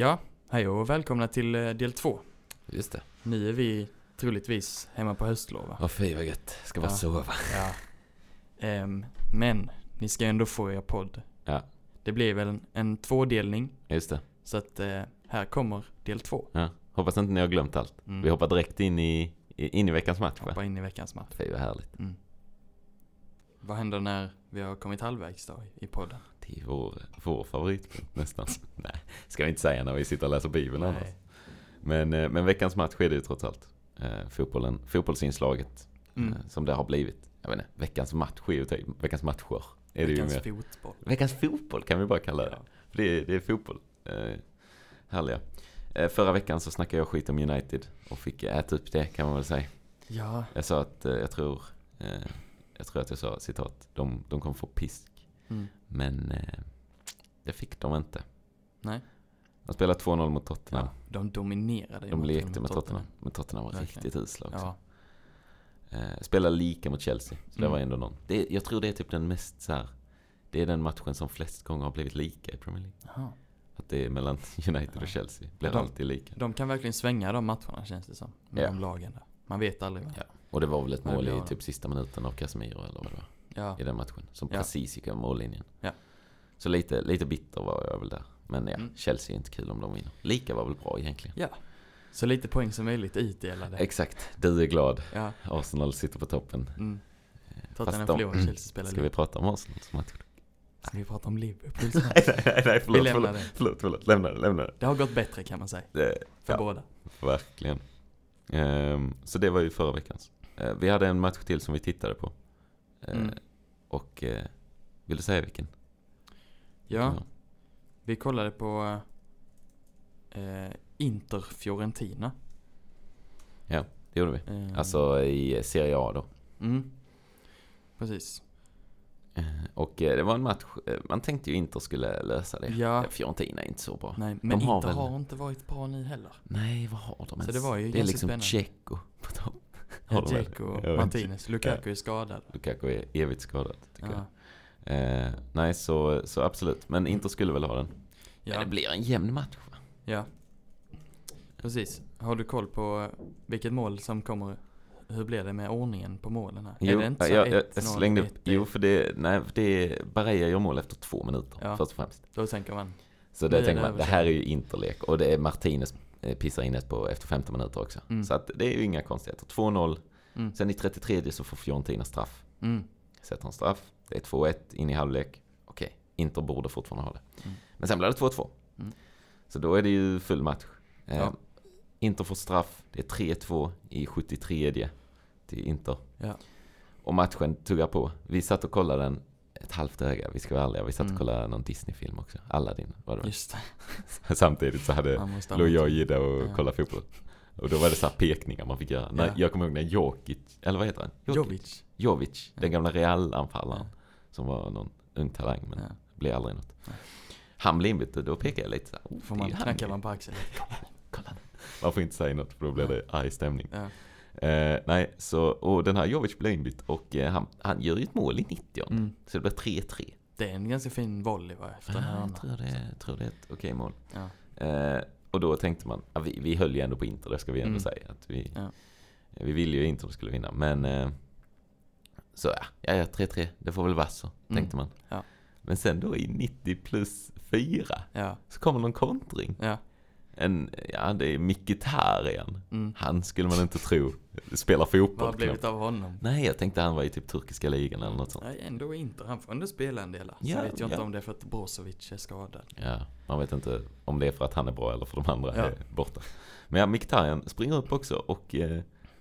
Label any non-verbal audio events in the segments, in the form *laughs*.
Ja, hej och välkomna till eh, del två. Just det. Nu är vi troligtvis hemma på höstlov va? Åh fy vad gött. Ska bara Ja. sova. Ja. Ehm, men, ni ska ändå få er podd. Ja. Det blir väl en, en tvådelning, Just det. så att eh, här kommer del två. Ja. Hoppas inte ni har glömt allt. Mm. Vi hoppar direkt in i, i- in i veckans match va? Hoppa in i veckans match. Fy vad härligt. Mm. Vad händer när vi har kommit halvvägs då i podden? Det är vår, vår favoritpunkt nästan. *laughs* Nej, ska vi inte säga när vi sitter och läser Bibeln annars. Nej. Men, eh, men veckans match är det ju trots allt. Eh, fotbollen, fotbollsinslaget Mm. eh, som det har blivit. Jag vet inte, veckans match är ju typ, veckans matcher. Är det ju Veckans mer. fotboll. Veckans fotboll kan vi bara kalla det. Ja. För det är, det är fotboll. Eh, härliga. Eh, förra veckan så snackade jag skit om United och fick äta upp det kan man väl säga. ja, Jag sa att eh, jag tror, eh, jag tror att jag sa citat, de, de kommer få pisk. Mm. Men eh, det fick de inte. nej. De spelade 2-0 mot Tottenham. Ja, de dominerade de lekte mot med Tottenham. Men Tottenham var Verkligen. riktigt usla också. Ja, Eh, spelade lika mot Chelsea. Så det Mm. var ändå någon. Det, jag tror det är typ den mest så här, det är den matchen som flest gånger har blivit lika i Premier League. Jaha. Att det är mellan *laughs* United Ja. och Chelsea. Blir De- alltid lika. De kan verkligen svänga de matcherna känns det som. Med Ja. de lagen där. Man vet aldrig. Ja. Och det var väl ett det mål i typ sista minuten av Casemiro eller vad det var. Ja. I den matchen. Som Ja. precis gick över mållinjen. Ja. Så lite, lite bitter var jag väl där. Men ja, Mm. Chelsea är inte kul om de vinner. Lika var väl bra egentligen. ja. Så lite poäng som möjligt utdelade. Exakt, du är glad. ja. Arsenal sitter på toppen. Mm. Tottenham förlorar, Chelsea spelar Ska vi prata om Arsenals match? Ska vi prata om Liverpools match? nej, nej, nej, förlåt, Vi förlåt, det. förlåt, förlåt, lämna det, lämna det. Det har gått bättre kan man säga. det För Ja. båda. verkligen. Ehm, så det var ju förra veckans. Eh, vi hade en match till som vi tittade på. Eh, Mm. Och, eh, vill du säga vilken? Ja, vi kollade på eh, Inter Fiorentina. Det gjorde vi. Eh, Alltså i Serie A då. Mm. Precis. Eh, Och det var en match, man tänkte ju Inter skulle lösa det. Ja. Fiorentina är inte så bra. Nej, men har Inter väl- har inte varit bra nu heller. Nej, vad har de ens? Så det var ju det är liksom spännande. Checo på topp. Väl? Dzeko och Ja, Martinez. Lukaku är skadad. Lukaku är evigt skadad, tycker Ja. jag. Eh, nej, så, så absolut. Men Inter skulle väl ha den. Men Ja. det blir en jämn match va? ja. Precis. Har du koll på vilket mål som kommer? Hur blir det med ordningen på målen här? är det inte så jag, jag, 1-0, jag slängde upp, 1-1? jo för det, nej, för det är, Barea gör mål efter två minuter, Ja. först och främst. Då tänker man, Så det tänker man, det här är ju interlek och det är Martinez eh, pissar in ett på efter 15 minuter också. Mm. Så att det är ju inga konstigheter. 2-0, mm, sen i 33 så får Fiorentina straff. mm, Sätter en straff, det är 2-1 in i halvlek. Okej, Inter borde fortfarande ha det. Mm. Men sen blir det 2-2. Mm. Så då är det ju full match. Eh, Ja. Inter får straff, det är 3-2 i 73 till Inter. ja. Och matchen tuggar på. Vi satt och kollade den ett halvt öga, vi ska vara ärliga. Vi satt Mm. och kollade någon Disney-film också. Aladdin var det? Just det. *laughs* Samtidigt så hade, låg jag och. Gidde och Ja. kollade fotboll. Och då var det så här pekningar man fick göra. När, Ja. Jag kommer ihåg när Jokic, eller vad heter han? Jovic. Jovic, Ja. den gamla Real-anfallaren. Ja. Som var någon ung talang men Ja. blev aldrig något. Nej. Han blev inbytt och då pekade jag lite så här, oh, Får man knacka man på axeln. *laughs* Kolla. Man får inte säga något för då blir det arg stämning. Eh, nej, så, och den här Jovic blev inbytt och eh, han, han gör ju ett mål i 90 Mm. Så det blir 3-3. Det är en ganska fin volley va, efter den här Ja, jag tror det, tror det är ett okej mål. Ja. Eh, och då tänkte man, ja, vi, vi höll ju ändå på Inter, det ska vi ändå Mm. säga. Att vi, Ja. vi ville ju Inter skulle vinna, men eh, så ja, ja, ja 3-3, det får väl vara så, Mm. tänkte man. Ja. Men sen då i 90 plus 4 Ja. så kommer någon kontring. En, ja det är Mkhitaryan. Mm. Han skulle man inte tro spelar fotboll Vad har blivit av honom? Nej, jag tänkte han var i typ turkiska ligan eller något sånt. Nej, ändå inte. Han får ändå spela en del. Sen Ja, vet jag inte ja. om det är för att Brozovic är skadad. Ja, man vet inte om det är för att han är bra eller för de andra Ja. är borta. Men ja, Mkhitaryan springer upp också och eh,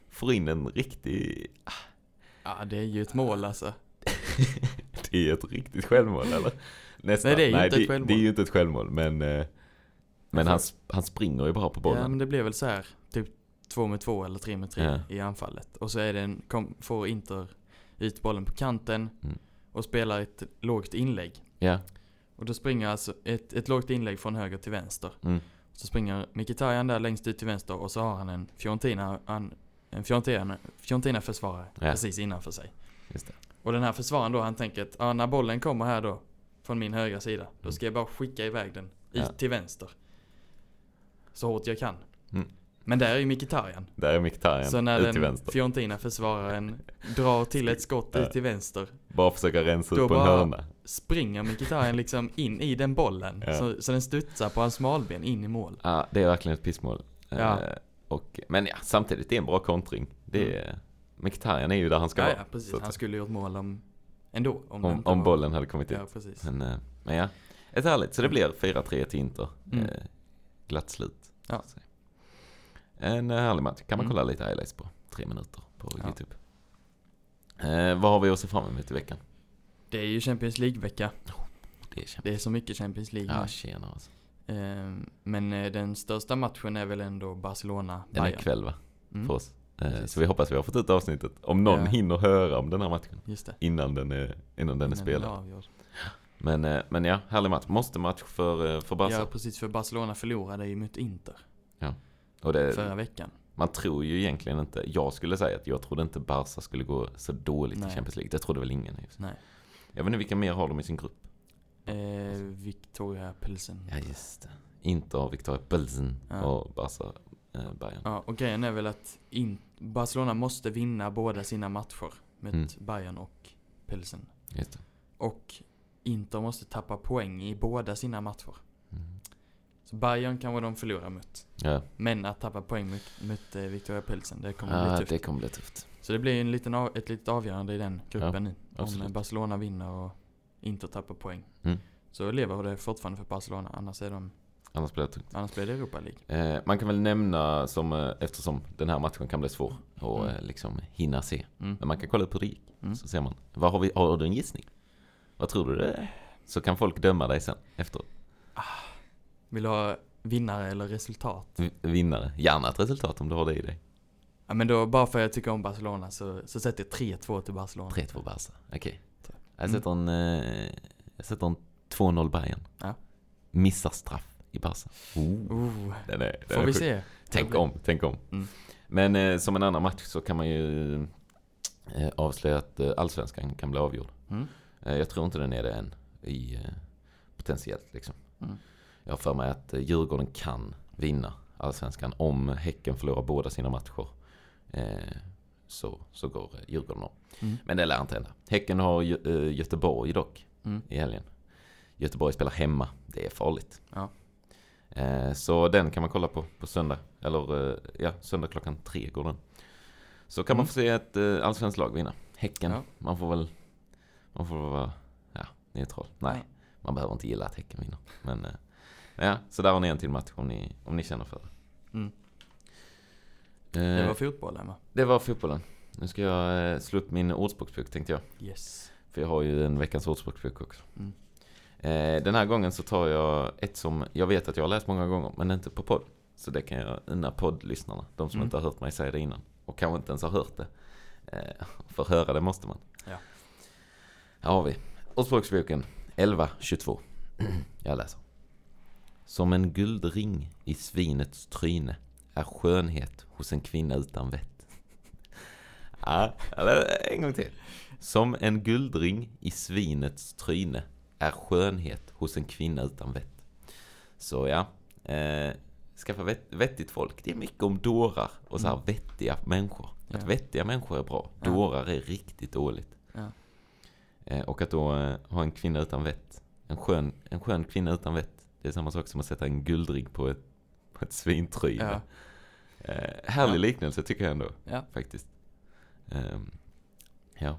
får in en riktig... Ja, det är ju ett mål alltså. *laughs* det är ett riktigt självmål eller? Nästan. Nej, det är ju inte ett det, självmål. det är ju inte ett självmål men... Eh, men han, han springer ju bara på bollen. Ja, men det blev väl så här, typ två med två eller tre med tre Ja. i anfallet. Och så är det en, kom, får Inter ut bollen på kanten Mm. och spelar ett lågt inlägg. Ja. Och då springer alltså ett, ett lågt inlägg från höger till vänster. Mm. Så springer Mkhitaryan där längst ut till vänster och så har han en Fiorentina, han, en Fiorentina, Fiorentina försvarare Ja. precis innanför sig. Just det. Och den här försvararen då, han tänker att ah, när bollen kommer här då, från min högra sida, då Mm. ska jag bara skicka iväg den ut Ja. till vänster. Så hårt jag kan. Mm. Men där är ju Mkhitaryan. Där är Mkhitaryan, Så när ut till den vänster. Fiorentina-försvararen drar till ett skott ut *laughs* till vänster Bara försöka rensa ut på en hörna. springer Mkhitaryan liksom in i den bollen. Ja. Så, så den studsar på hans smalben in i mål. Ja, det är verkligen ett pissmål. Ja. Eh, och, men ja, samtidigt det är en bra kontring. Det är, Mkhitaryan är ju där han ska Ja, vara. ja, precis. så Han skulle gjort mål om, ändå. Om, om, om bollen hade kommit in. Ja, precis. Men, eh, men ja, ett härligt. Så det blir 4-3 till Inter. Mm. Eh, glatt slut. Ja. En eh, härlig match. Kan man Mm. kolla lite highlights på. Tre minuter på Ja. YouTube. Eh, vad har vi att se fram emot i veckan? Det är ju Champions League-vecka. Det är kämpe. Det är så mycket Champions League Ja, tjena alltså. Ehm, Men eh, den största matchen är väl ändå Barcelona Den är kväll va? Mm, För oss. Eh, så vi hoppas vi har fått ut avsnittet. Om någon Ja. hinner höra om den här matchen. Det. Innan den är, innan den är Innan spelad. avgjord. Men, eh, men ja, härlig match. Måste match för, eh, för Barca. Ja, precis. För Barcelona förlorade ju mot Inter Och det, förra veckan. man tror ju egentligen inte, jag skulle säga att jag trodde inte Barca skulle gå så dåligt Nej. i Champions League. Det trodde väl ingen. Nej. Jag vet inte vilka mer har de i sin grupp. Eh, Victoria Pilsen. Ja, just det. Inter, Victoria Pilsen Ja. och Barca, eh, Bayern. Ja, och grejen är väl att Barcelona måste vinna båda sina matcher mot Mm. Bayern och Pilsen. Just det. Och Inter måste tappa poäng i båda sina matcher. Mm. Så Bayern kan vara de förlorar mot. Ja, Men att tappa poäng mot, mot eh, Victoria Pilsen, det kommer ah, bli tufft. det kommer bli tufft. Så det blir en liten av, ett litet avgörande i den gruppen nu. Om absolut. Barcelona vinner och Inter tappar poäng. Mm. Så lever det fortfarande för Barcelona, annars, är de, Annars blir det tungt. annars blir det Europa League. Eh, man kan väl nämna, som, eh, eftersom den här matchen kan bli svår att Mm. eh, liksom hinna se. Mm. Men man kan kolla upp hur det gick. Mm. Så ser man. Vad har, vi, har du en gissning? Vad tror du det är? Så kan folk döma dig sen efteråt. Vill du ha vinnare eller resultat? V- Vinnare. Gärna ett resultat om du har det i dig. Ja men då, bara för att jag tycker om Barcelona så, så sätter jag 3-2 till Barcelona. 3-2 Barca. Okej. Jag sätter en, eh, jag sätter en 2-0 Bayern. Ja. Missar straff i Barca. Oh, Oh, den är, den får är vi sjuk. se. Tänk om, tänk om. Mm. Men eh, som en annan match så kan man ju eh, avslöja att eh, allsvenskan kan bli avgjord. Mm. Eh, jag tror inte den är det än. I, eh, potentiellt liksom. Mm. Jag har för mig att eh, Djurgården kan vinna allsvenskan om Häcken förlorar båda sina matcher. Eh, så, så går Djurgården om. Mm. Men det lär inte hända. Häcken har Gö- Göteborg dock Mm. i helgen. Göteborg spelar hemma. Det är farligt. Ja. Eh, så den kan man kolla på på söndag. Eller eh, ja, söndag klockan tre går den. Så kan man Mm. få se ett allsvenskt lag vinna. Häcken. Ja. Man får väl man får vara ja, neutral. Nej, Ja. man behöver inte gilla att Häcken vinner. Men eh, ja, så där har ni en till match om ni, om ni känner för det. Mm. Eh, Det var fotbollen va? det var fotbollen. Nu ska jag eh, slå upp min ordspråksbok tänkte jag. Yes. För jag har ju en veckans ordspråksbok också. Mm. Eh, den här gången så tar jag ett som jag vet att jag har läst många gånger, men inte på podd. Så det kan jag unna poddlyssnarna, de som Mm. inte har hört mig säga det innan. Och kanske inte ens har hört det. Eh, för höra det måste man. Här har vi. Ordspråksboken 1122. *clears throat* jag läser. Som en guldring i svinets tryne är skönhet hos en kvinna utan vett. *laughs* ja, en gång till. Som en guldring i svinets tryne är skönhet hos en kvinna utan vett. Så ja, eh, skaffa vett, vettigt folk. Det är mycket om dårar och så här Mm. vettiga människor. Att Ja. vettiga människor är bra. Dårar är riktigt dåligt. Ja. Eh, och att då eh, ha en kvinna utan vett. En skön, en skön kvinna utan vett. Det är samma sak som att sätta en guldring på ett, på ett svintryne. Ja. Eh, härlig Ja. liknelse tycker jag ändå Ja. faktiskt. Ehm, ja.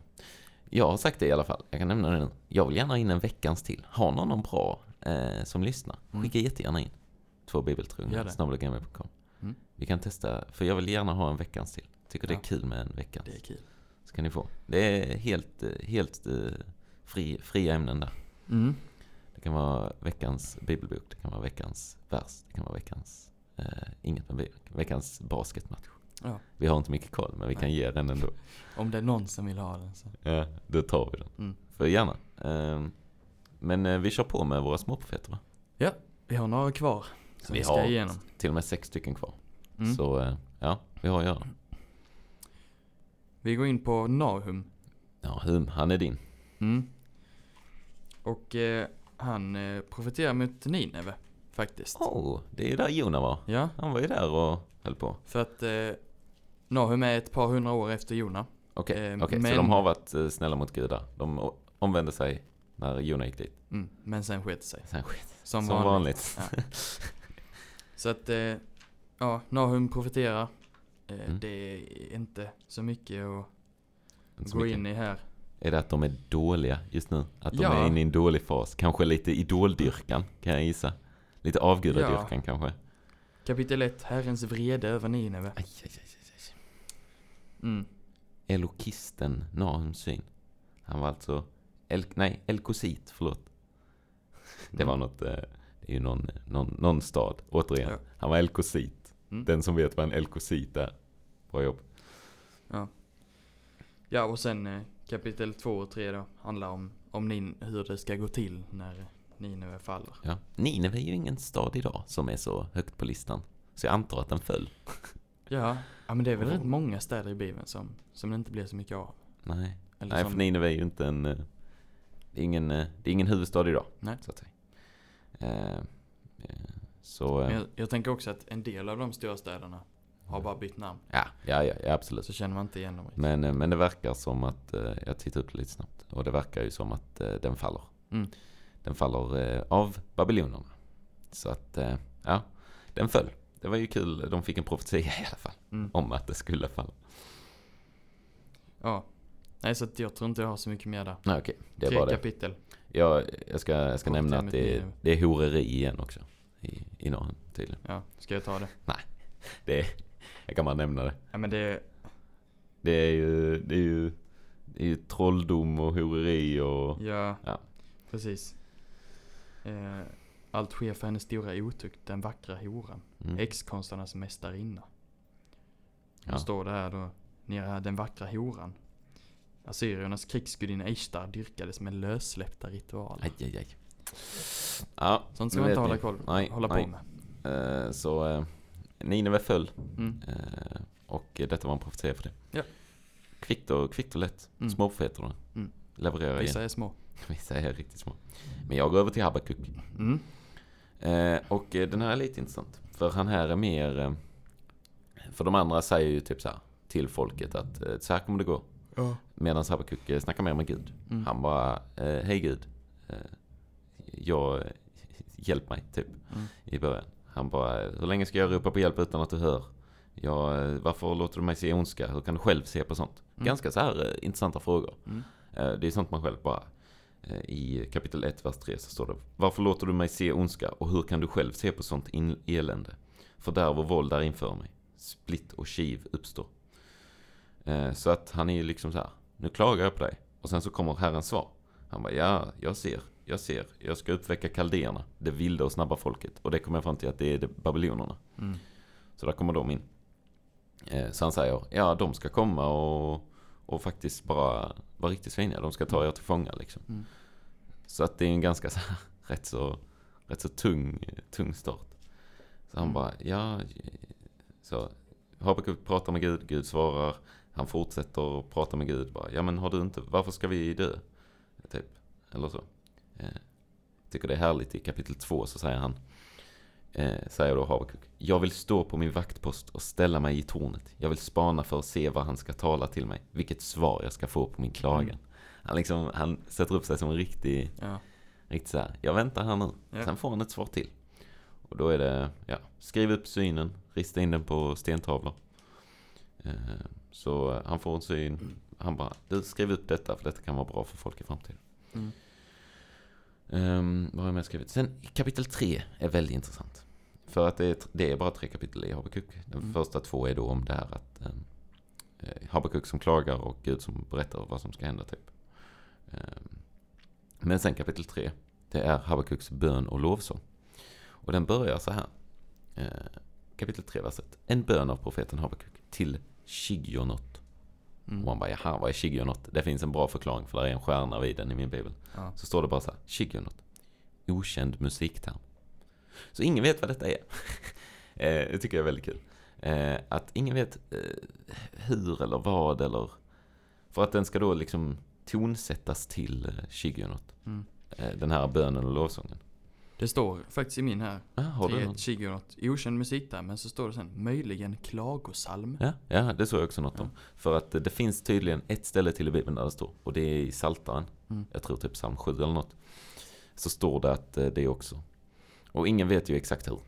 Jag har sagt det i alla fall. Jag kan nämna det nu. Jag vill gärna in en veckans till. Har någon någon bra eh, som lyssnar? Mm. Skicka jättegärna in. Två bibeltrogna, det. snabelagmail.com. Mm. Vi kan testa, för jag vill gärna ha en veckans till. Tycker det är kul med en veckans. Det är kul. Så kan ni få. Det är helt, helt eh, fri, fria ämnen där. Mm. Det kan vara veckans bibelbok, det kan vara veckans vers, det kan vara veckans, eh, inget med Bibeln. veckans basketmatch. Ja. Vi har inte mycket koll, men vi kan Nej. ge den ändå. Om det är någon som vill ha den så. Ja, då tar vi den. Mm. För gärna. Ehm, men eh, vi kör på med våra småprofeter va? Vi har några kvar. Som Vi vi ska har- igenom. Till och med sex stycken kvar. Mm. Så eh, ja, vi har att göra. Vi går in på Nahum. Ja, Hum, han är din. Mm. Och eh, han eh, profeterar mot Nineve faktiskt. Oh, det är ju där Jona var. Ja, Han var ju där och höll på. för att eh, Nahum är ett par hundra år efter Jona. Okej, Eh, okej, så men- de har varit eh, snälla mot gudar. De omvände sig när Jona gick dit. Mm, men sen sket sig. Sen skit. Som, Som vanligt. vanligt. Ja. Så att, eh, ja, Nahum profeterar. Eh, Mm. Det är inte så mycket att Inte gå mycket. in i här. Är det att de är dåliga just nu? Att de Ja. är inne i en dålig fas? Kanske lite idoldyrkan, kan jag gissa. Lite avgudadyrkan kanske. Kapitel 1, Herrens vrede över Nineve. Aj, aj, aj, aj. Mm. Elokisten Nahums syn. Han var alltså, El, nej, Elkosit, förlåt. Det var Mm. något, eh, det är ju någon, någon, någon stad, återigen. Ja. Han var Elkosit. Mm. Den som vet vad en Elkosit är. Bra jobb. Ja, och sen eh, kapitel 2 och 3 då handlar om, om nin, hur det ska gå till när Nineve faller. Ja. Nineve är ju ingen stad idag som är så högt på listan. Så jag antar att den föll. *laughs* Ja, ja men det är väl Oh. rätt många städer i Bibeln som, som det inte blir så mycket av. Nej, Eller nej som, för Nineve är ju inte en... eh, Det är ingen, eh, det är ingen huvudstad idag. Nej. Så att säga. Eh, eh, så, eh, jag, jag tänker också att en del av de stora städerna har bara bytt namn. ja, ja, ja, absolut. Så känner man inte igen dem. Men, eh, men det verkar som att, eh, jag tittar upp lite snabbt, och det verkar ju som att den faller. Mm. Den faller av babylonierna. Så att, ja, den föll. Det var ju kul, de fick en profetia i alla fall, Mm. om att det skulle falla. Ja. Nej, så att jag tror inte jag har så mycket mer där. Nej, okej, det är Tre bara det. kapitel. Jag, jag ska, jag ska Kort nämna att det är, det är horeri igen också. I, i Nahum tydligen. Ja, ska jag ta det? Det är, jag kan bara nämna det. Ja men det, Det är ju, det är ju, det är ju trolldom och horeri och... ja. Ja. Precis. Eh, allt sker för hennes stora otukt, den vackra horan. Mm. Häxkonsternas mästarinna. Ja. Då står det här då, nere den vackra horan. Assyriernas krigsgudinna Ishtar dyrkades med lössläppta ritualer. Aj, aj, aj. Ja, Sånt ska man inte hålla, koll, Nej, hålla nej. på med. Eh, så eh, Nineve föll. Mm. Eh, och detta var en profetia för det. Ja. Kvickt och, kvickt och lätt. Mm. Småprofeterna. Mm. Levererar Vissa igen. är små. *laughs* Vissa är riktigt små. Men jag går över till Habakuk. Mm. Och den här är lite intressant. För han här är mer... För de andra säger ju typ så här till folket att så här kommer det gå. Ja. Medan Habakuk snackar mer med Gud. Mm. Han bara, hej Gud. Jag, hjälp mig, typ. Mm. I början. Han bara, hur länge ska jag ropa på hjälp utan att du hör? Jag, eh, varför låter du mig se ondska? Hur kan du själv se på sånt? Mm. Ganska så här eh, intressanta frågor. Mm. Eh, Det är sånt man själv bara eh, I kapitel 1, vers 3 så står det Varför låter du mig se ondska och hur kan du själv se på sånt in- elände? Fördärv och våld där inför mig Splitt och kiv uppstår Eh, Så att han är ju liksom så här Nu klagar jag på dig Och sen så kommer Herrens svar Han bara ja, jag ser, jag ser Jag ska uppväcka kaldéerna Det vilda och snabba folket Och det kommer jag fram till att det är det babylonierna Mm. så där kommer de in. Eh, Så han säger, ja de ska komma och, och faktiskt bara vara riktigt sviniga. De ska ta er till fånga liksom. Mm. Så att det är en ganska så här, *laughs* rätt så, rätt så tung, tung start. Så han Mm. bara, ja. Så Habakuk pratar med Gud, Gud svarar. Han fortsätter att prata med Gud bara, ja men har du inte, varför ska vi dö? Typ, eller så. Eh, tycker det är härligt i kapitel 2 så säger han, eh, säger då Habakuk. Jag vill stå på min vaktpost och ställa mig i tornet. Jag vill spana för att se vad han ska tala till mig. Vilket svar jag ska få på min klagan. Mm. Han, liksom, han sätter upp sig som en riktig, Ja. riktigt så här. Jag väntar här nu. Ja. Sen får han ett svar till. Och då är det, ja, skriv upp synen, rista in den på stentavlor. Eh, så han får en syn. Han bara, du skriv upp detta för detta kan vara bra för folk i framtiden. Mm. Um, vad har jag mer skrivit? Sen kapitel 3 är väldigt intressant. För att det är, det är bara tre kapitel i Habakuk. De Mm. första två är då om det här att um, Habakuk som klagar och Gud som berättar vad som ska hända typ. Ehm, men sen kapitel 3, det är Habakuks bön och lovsång. Och den börjar så här. Eh, kapitel 3, vers 1. En bön av profeten Habakuk till Shigionot. Mm. Och man bara, jaha, vad är Shigionot? Det finns en bra förklaring för det är en stjärna vid den i min bibel. Ja. Så står det bara så här, Shigionot. Okänd musikterm. Så ingen vet vad detta är. *laughs* eh, det tycker jag är väldigt kul. Eh, att ingen vet eh, hur eller vad eller... För att den ska då liksom tonsättas till Shigionot. Mm. Den här bönen och lovsången. Det står faktiskt i min här. Ja, har du 3 någon? Shigonot. Okänd musik där, men så står det sen möjligen klagosalm. Ja, ja, det såg jag också något Ja. om. För att det finns tydligen ett ställe till i Bibeln där det står, och det är i Saltaren. Mm. Jag tror typ psalm 7 eller något. Så står det att eh, det också. Och ingen vet ju exakt hur.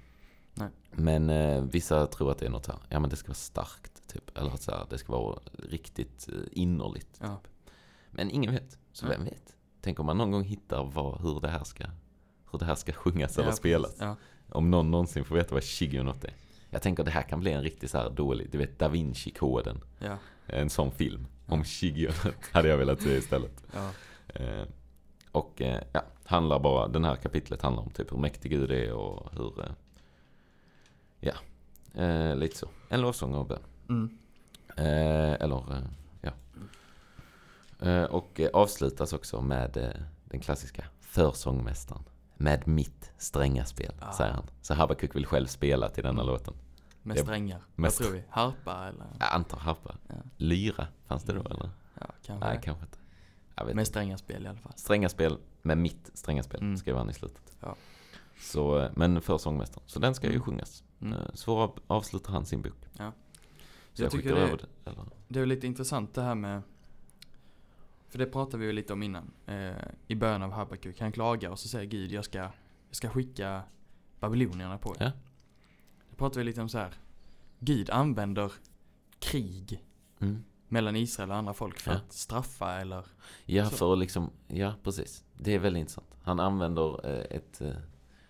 Nej. Men eh, vissa tror att det är något här, ja men det ska vara starkt typ. Eller att så här, det ska vara riktigt eh, innerligt. Ja. Men ingen vet, så vem vet? Tänk om man någon gång hittar vad, hur, det här ska, hur det här ska sjungas eller Ja, spelas. Ja. Om någon någonsin får veta vad shigonot är. Jag tänker att det här kan bli en riktigt så här dålig, du vet Da Vinci-koden. Ja. En sån film om Ja. shigonot hade jag velat se istället. Eh, och eh, ja, handlar bara, den här kapitlet handlar om typ hur mäktig Gud är och hur, eh, ja, eh, lite så. En lovsång och bön. Mm. Eller, ja. Och avslutas också med den klassiska försångmästaren. Med mitt stränga spel, Ah. säger han. Så Habakuk vill själv spela till denna Mm. låten. Med strängar. med Vad tror vi? Harpa eller? Jag antar harpa. Ja. Lyra, fanns det då eller? Ja, kanske. Nej, kanske inte. Med inte. stränga spel i alla fall. Stränga spel med mitt stränga spel, Mm. skrev han i slutet. Ja. Så, men för sångmästaren. Så den ska ju Mm. sjungas. Mm. Eh, Så av, avslutar han sin bok. Ja. Så Jag jag, tycker det- över det. Eller? Det är lite intressant det här med För det pratade vi ju lite om innan eh, I början av Habakuk Han klagar och så säger Gud jag ska Jag ska skicka Babylonierna på er Ja. Då pratar vi lite om så här Gud använder krig Mm. mellan Israel och andra folk för Ja. att straffa eller Ja, Så. för att liksom, ja precis. Det är väldigt intressant. Han använder eh, ett, eh,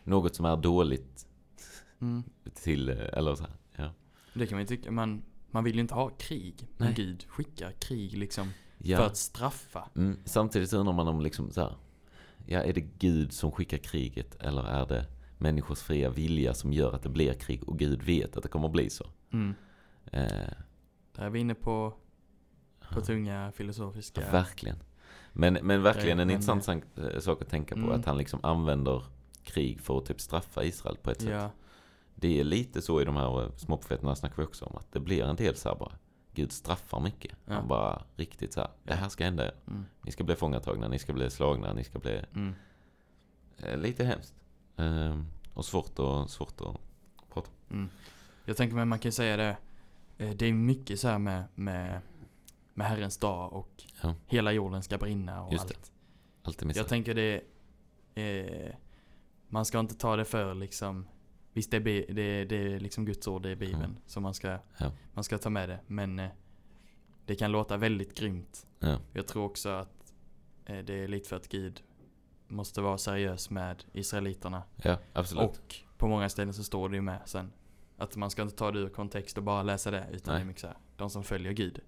något som är dåligt mm. till, eh, eller så här. Ja. Det kan man ju tycka, man, man vill ju inte ha krig Men Nej. Gud skickar krig liksom för ja. att straffa Mm, samtidigt undrar man om liksom så här, ja är det Gud som skickar kriget eller är det människors fria vilja som gör att det blir krig och Gud vet att det kommer att bli så? mm. Eh, Där är vi inne på, på tunga filosofiska Ja, verkligen. Men, men verkligen en men, intressant sak- eh, sak att tänka på. Mm. Att han liksom använder krig för att typ straffa Israel på ett sätt. Ja, Det är lite så i de här eh, småprofeterna snackar vi också om. Att det blir en del så här bara. Gud straffar mycket. Ja. Han bara riktigt så här. Det här ska hända mm. Ni ska bli fångatagna, ni ska bli slagna, ni ska bli Mm. eh, lite hemskt. Ehm, och svårt, och, svårt att prata. Mm. Jag tänker mig man kan säga det. eh, Det är mycket så här med, med, med Herrens dag och Ja. hela jorden ska brinna och Just det. allt. Alltid missat. Jag tänker det, eh, man ska inte ta det för liksom, visst det är, det, det är liksom Guds ord, det är Bibeln. Mm. Så man ska, Ja. man ska ta med det. Men eh, det kan låta väldigt grymt. Ja. Jag tror också att eh, det är lite för att Gud måste vara seriös med Israeliterna. ja, absolut. Och på många ställen så står det ju med sen. Att man ska inte ta det ur kontext och bara läsa det. Utan Nej. det är mycket så här, de som följer Gud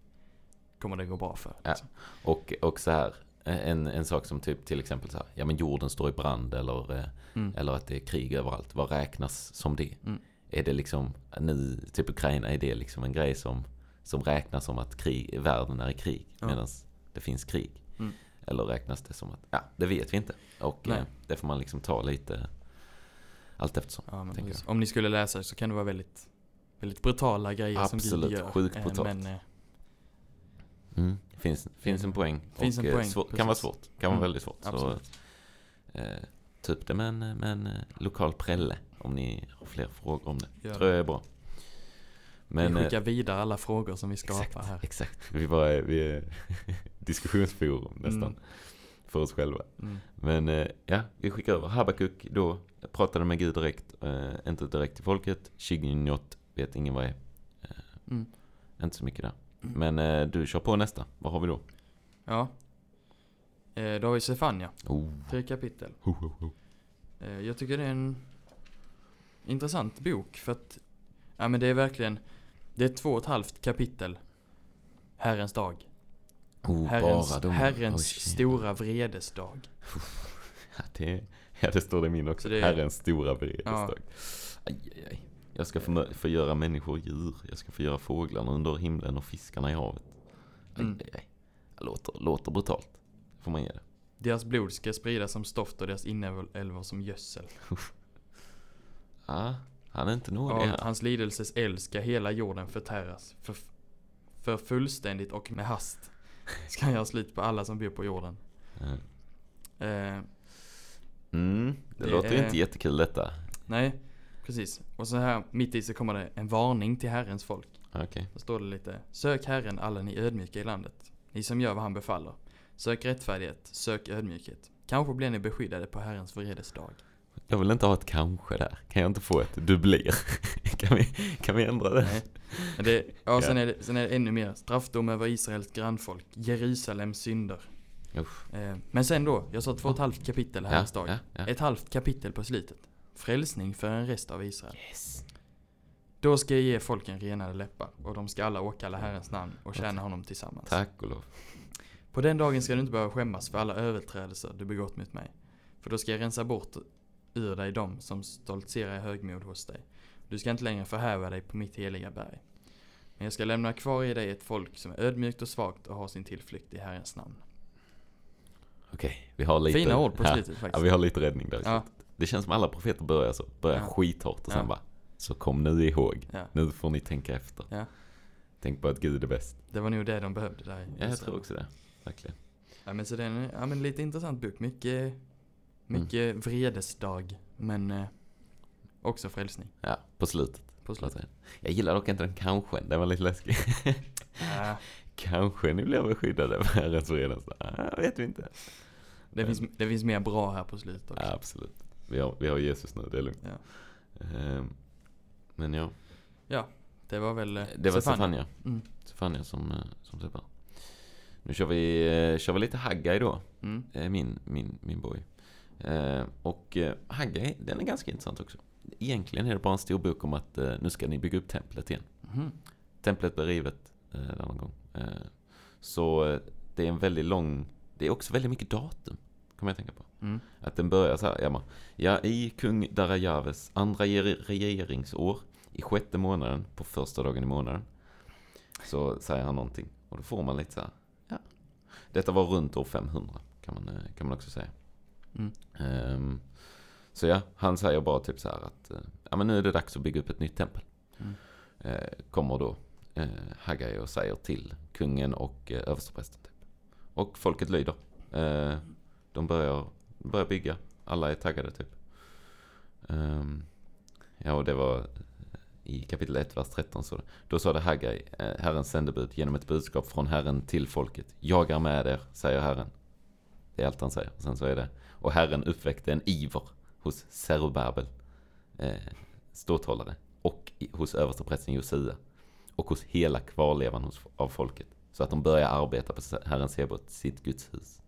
kommer det gå bra för. Ja. Liksom. Och, och så här, en, en sak som typ till exempel så här, ja men jorden står i brand eller, eh, Mm. eller att det är krig överallt. Vad räknas som det? Mm. Är det liksom, nu, typ Ukraina, är det liksom en grej som, som räknas som att krig, världen är i krig Ja. medan det finns krig? Mm. Eller räknas det som att, ja det vet vi inte. Och eh, det får man liksom ta lite allt eftersom. Ja. Om ni skulle läsa så kan det vara väldigt, väldigt brutala grejer som Absolut, Gud gör. sjukt Eh, brutalt. Men eh, Mm. Finns, finns en poäng. Finns och, en eh, poäng, svår, kan vara svårt. Kan vara Mm, väldigt svårt. Så, absolut. eh, typ det med en, med en eh, lokal prälle. Om ni har fler frågor om det. Gör tror jag är bra. Men, vi eh, xickar vidare alla frågor som vi skapar exakt, här. exakt. Vi, bara, är- vi är *laughs* diskussionsforum nästan. Mm. För oss själva. Mm. Men eh, ja, vi skickar över. Habakuk då pratade med Gud direkt. Eh, inte direkt till folket. Shignot vet ingen vad är. Mm. Inte så mycket där. Mm. Men eh, du kör på nästa. Vad har vi då? Ja. Eh, då har vi Stefania. Oh. Tre kapitel. Ho, ho, ho. Eh, jag tycker det är en intressant bok för att, ja men det är verkligen, det är två och ett halvt kapitel. Herrens dag. Oh, Herrens, bara herrens Oj, stora vredesdag. *laughs* Ja det, ja, det står det min också. Så det är- Herrens stora Ja. beredningsdag. Aj, aj, aj. Jag ska förmö- förgöra människor och djur. Jag ska förgöra fåglarna under himlen och fiskarna i havet. Mm. aj, aj. Det låter, låter brutalt. Får man ge det. Deras blod ska spridas som stoft och deras inälvor som gödsel. *laughs* Ja, han är inte nådig här. hans lidelses eld ska hela jorden förtäras. För, för fullständigt och med hast ska han göra slut på alla som bor på jorden. Ja. Eh, Mm, det, Det låter ju inte jättekul detta. Nej, precis. Och så här mitt i så kommer det en varning till Herrens folk. Okej. Då står det lite Sök Herren alla ni ödmjuka i landet. Ni som gör vad han befaller. Sök rättfärdighet, sök ödmjukhet. Kanske blir ni beskyddade på Herrens vredesdag. Jag vill inte ha ett kanske där. Kan jag inte få ett du blir? *laughs* kan, vi, kan vi ändra det? Nej. Det, ja, sen, är det, sen är det ännu mer. Straffdom över Israels grannfolk. Jerusalems synder. Usch. Eh, men sen då, jag sa två och ett halvt kapitel Herrens dag. ja, ja. Ett halvt kapitel på slutet. Frälsning för en rest av Israel. Yes. Då ska jag ge folken renade läppar och de ska alla åkalla Herrens namn och tjäna honom tillsammans. Tack och lov. På den dagen ska du inte behöva skämmas för alla överträdelser du begått mot mig. För då ska jag rensa bort ur dig dem som stoltserar i högmod hos dig. Du ska inte längre förhäva dig på mitt heliga berg. Men jag ska lämna kvar i dig ett folk som är ödmjukt och svagt och har sin tillflykt i Herrens namn. Okej, vi har lite... Fina ord på ja, slutet Ja, faktiskt. vi har lite räddning där i Ja, slutet. Det känns som alla profeter börjar så. Börjar Ja. skithårt och sen Ja. bara, så kom nu ihåg. ja. Nu får ni tänka efter. Ja. Tänk på att Gud är bäst. Det var nog det de behövde där Ja, jag Israel. tror också det. Verkligen. Ja men så det är en ja, men lite intressant bok. Mycket, mycket Mm. vredesdag. Men eh, också frälsning Ja, på slutet. på slutet. Jag gillar dock inte den kanske. Den var lite läskig. Ja, *laughs* kanske ni blir beskyddade för Herrens vredens dag. Ah, vet vi inte. det, finns, det finns mer bra här på slutet också. Ja, absolut. Vi har, vi har Jesus nu, det är lugnt. Ja. Ehm, men ja, Det var väl eh, det var. Stefania. Mm. Stefania som, eh, som. Nu kör vi, eh, kör vi lite Haggai då. Mm. Min, min, min boy. Och Haggai, den är ganska intressant också. Egentligen är det bara en stor bok om att nu ska ni bygga upp templet igen. Mhm. Templet blev rivet eh, där någon gång. Så det är en väldigt lång, det är också väldigt mycket datum. Kommer jag tänka på. Mm. Att den börjar så här, ja, man, ja i kung Darajaves andra ger- regeringsår i sjätte månaden på första dagen i månaden. Så säger han någonting och då får man lite så här, ja. Detta var runt år 500 kan man, eh, kan man också säga. Mm. Ehm, så ja, han säger bara typ så här att, eh, ja men nu är det dags att bygga upp ett nytt tempel. Mm. Eh, kommer då eh, Haggai och säger till kungen och eh, översteprästen. Typ. Och folket lyder. Eh, de börjar, börjar bygga. Alla är taggade typ. Um, ja, och det var i kapitel 1, vers 13 så Då sa det Haggai, eh, Herrens sändebud, genom ett budskap från Herren till folket. Jag är med er, säger Herren. Det är allt han säger. Sen så är det, och Herren uppväckte en iver hos Zerubabel, eh, ståthållare, och hos översteprästen Josia, och hos hela kvarlevan hos, av folket. Så att de börjar arbeta på Herren Sebot, sitt Guds hus.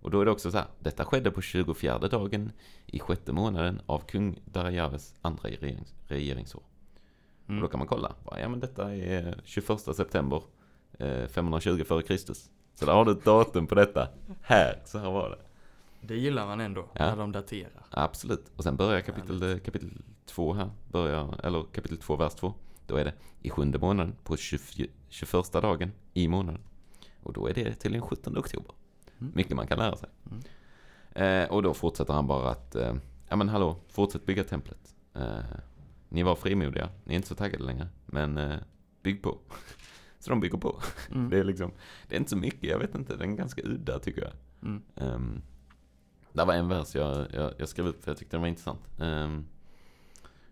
Och då är det också så här, detta skedde på 24 dagen i sjätte månaden av kung Darajaves andra regerings, regeringsår. Och Mm. då kan man kolla, ja men detta är 21 september eh, 520 före Kristus. Så där har du ett datum på detta. Här, så här var det. Det gillar man ändå, Ja. när de daterar. Absolut. Och sen börjar kapitel, Härligt. kapitel 2 här. Börjar, eller kapitel 2, vers 2. Då är det i sjunde månaden på 20, 21 dagen i månaden. Och då är det till den 17 oktober. Mm. Mycket man kan lära sig. Mm. Eh, och då fortsätter han bara att, eh, ja men hallå, fortsätt bygga templet. Eh, ni var frimodiga, ni är inte så taggade längre, men eh, bygg på. *laughs* så de bygger på. Mm. Det är liksom, det är inte så mycket, jag vet inte, den är ganska udda tycker jag. Mm. Um, det var en vers jag, jag, jag skrev upp för jag tyckte den var intressant. Ehm,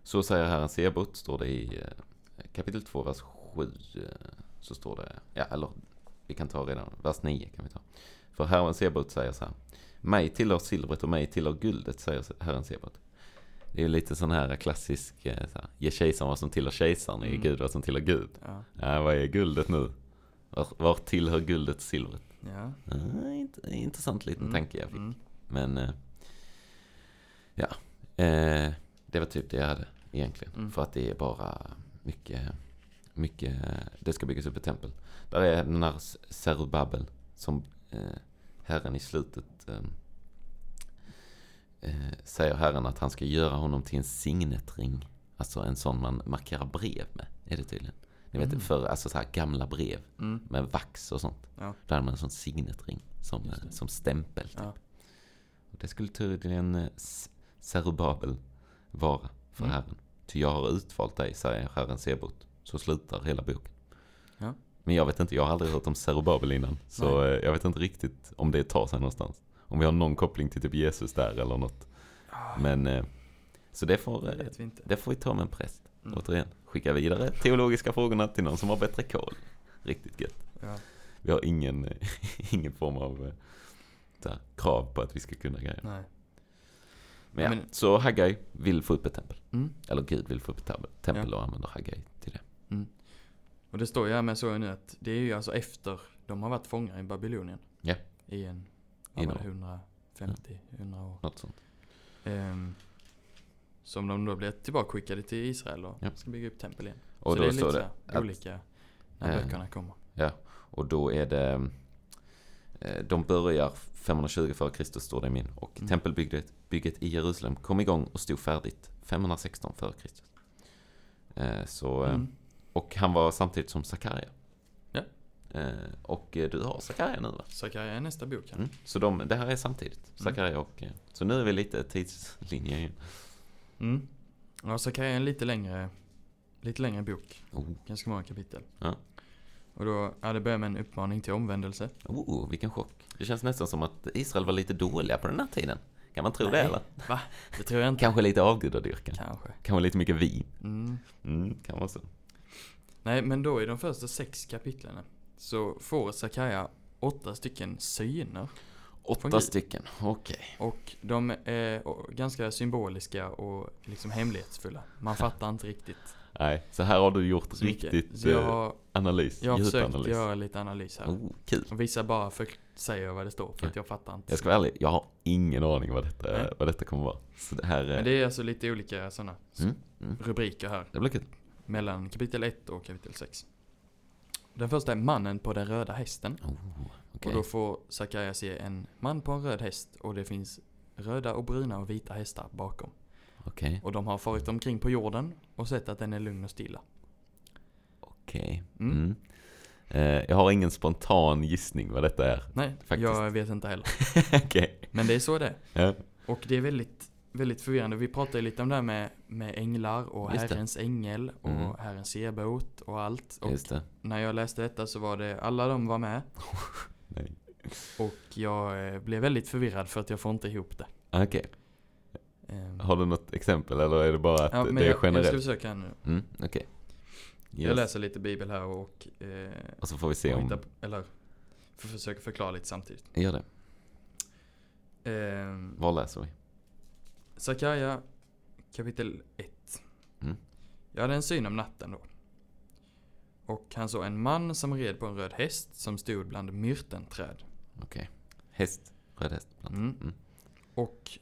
så säger Herren Sebot, står det i eh, kapitel 2, vers 7. eh, så står det, ja eller vi kan ta redan, vers 9 kan vi ta. För Herren Sebot säger så här. Mig tillhör silvret och mig tillhör guldet, säger Herren Sebot. Det är ju lite sån här klassisk, eh, så här, ge kejsaren vad som tillhör kejsaren, ge Mm. Gud vad som tillhör Gud. Ja. Ja, vad är guldet nu? Var, var tillhör guldet silvret? Ja. Ja, int- intressant liten Mm. tanke jag fick. Mm. Men eh, ja, eh, det var typ det jag hade egentligen. Mm. För att det är bara mycket, mycket, det ska byggas upp ett tempel. Där är den här Zerubabel som eh, Herren i slutet eh, eh, säger Herren att han ska göra honom till en signetring. Alltså en sån man markerar brev med, är det tydligen. Ni vet Mm. för alltså så här gamla brev Mm. med vax och sånt. Ja. Där hade man en sån signetring som, eh, som stämpel. Typ. Ja. Det skulle tydligen eh, S- Zerubabel vara för Mm. Herren. Ty jag har utvalt dig, säger Herren Sebot. Så slutar hela boken. Ja. Men jag vet inte, jag har aldrig hört om Zerubabel innan. Så eh, jag vet inte riktigt om det tar sig någonstans. Om vi har någon koppling till typ Jesus där eller något. Men, eh, så det får, Det eh, vi det får vi ta med en präst. Mm. Återigen, skicka vidare teologiska frågorna till någon som har bättre koll. Riktigt gött. Ja. Vi har ingen, *laughs* ingen form av här, krav på att vi ska kunna grejer. Nej. Men ja, Men- så Haggai vill få upp ett tempel. Mm. Eller Gud vill få upp ett tempel, tempel och använder Haggai. Och det står ju här med så nu att det är ju alltså efter de har varit fångar i Babylonien. Ja. I en, vad var det, Inom. 150, 100 år. Något sånt. Ehm, som de då blir tillbakaskickade till Israel och Ja. ska bygga upp tempel igen. Och så då det är lite det så olika när eh, böckerna kommer. Ja, och då är det eh, de börjar 520 f.Kr. står det i min. Och Mm. tempelbygget bygget i Jerusalem kom igång och stod färdigt 516 f.Kr. Eh, så, Mm. Och han var samtidigt som Sakarja. Ja. Eh, och du har Sakarja nu va? Sakarja är nästa bok. Mm. Så de, det här är samtidigt. Sakarja och... eh, Så nu är vi lite tidslinje igen. Mm. Ja, Sakarja är en lite längre, lite längre bok. Oh, Ganska många kapitel. Ja. Och då, ja, det börjar med en uppmaning till omvändelse. oh, vilken chock. Det känns nästan som att Israel var lite dåliga på den här tiden. Kan man tro det Nej. eller? Va? Det tror jag inte. Kanske lite avgudadyrkan. Kanske. Kanske lite mycket vin. Mm. Mm, kan vara så. Nej, men då i de första sex kapitlen så får Sakarja åtta stycken syner. Åtta stycken, okej. Och de är ganska symboliska och liksom hemlighetsfulla. Man fattar inte riktigt Nej, så här har du gjort mycket. riktigt jag eh, har, analys. jag har försökt djupanalys. göra lite analys här. Oh, kul. Och vissa bara för, säger vad det står för att jag fattar inte. Jag ska vara ärlig, jag har ingen aning vad detta, Nej. vad detta kommer vara. Så det här... Men det är alltså lite olika sådana Mm, mm, rubriker här. det blir kul. Mellan kapitel 1 och kapitel 6. Den första är mannen på den röda hästen. Oh, okej. Och då får Sakarja se en man på en röd häst och det finns röda och bruna och vita hästar bakom. Okej, Och de har farit omkring på jorden och sett att den är lugn och stilla. okej. Mm. Mm. Eh, jag har ingen spontan gissning vad detta är. Nej, Faktiskt. jag vet inte heller. *laughs* okej. Men det är så det är. Ja. Och det är väldigt, väldigt förvirrande. Vi pratade lite om det här med, med änglar och Just det. Herrens ängel och Mm. Herrens sebot och allt. Och det. när jag läste detta så var det, alla de var med. *laughs* Och jag eh, blev väldigt förvirrad för att jag får inte ihop det. Okej. Ehm, Har du något exempel eller är det bara att ja, det är jag, jag ska generellt? försöka nu. Mm. Jag Yes. läser lite bibel här och, eh, Och så får vi se om... hitta, eller för försöka förklara lite samtidigt. Gör det. Ehm, Var läser vi? Sakarja kapitel 1. Mm. Jag hade en syn om natten då. Och han såg en man som red på en röd häst som stod bland myrtenträd. Okej. Häst. Röd häst. bland- Mm. Mm. Och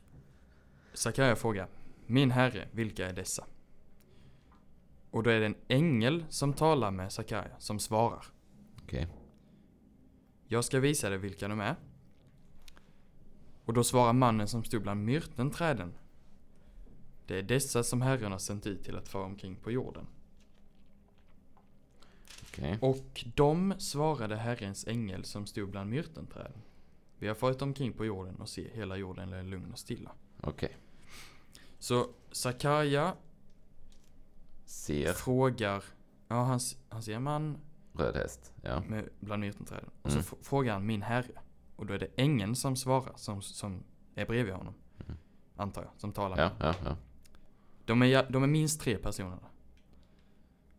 Sakarja frågar Min herre, vilka är dessa? Och då är det en ängel som talar med Sakarja som svarar. Okej. Jag ska visa dig vilka de är. Och då svarar mannen som stod bland myrtenträden. Det är dessa som Herren har sänt ut till att fara omkring på jorden. Okej. Och de svarade Herrens ängel som stod bland myrtenträden. Vi har farit omkring på jorden och se hela jorden är lugn och stilla. Okej. Så Sakarja Ser. frågar, ja han, han ser man Röd häst. Ja. med, bland myrtenträden. Och Mm. så frågar han min herre. Och då är det ängeln som svarar, som, som är bredvid honom. Mm. Antar jag, som talar Ja, ja, ja. De är, ja- de är minst tre personer.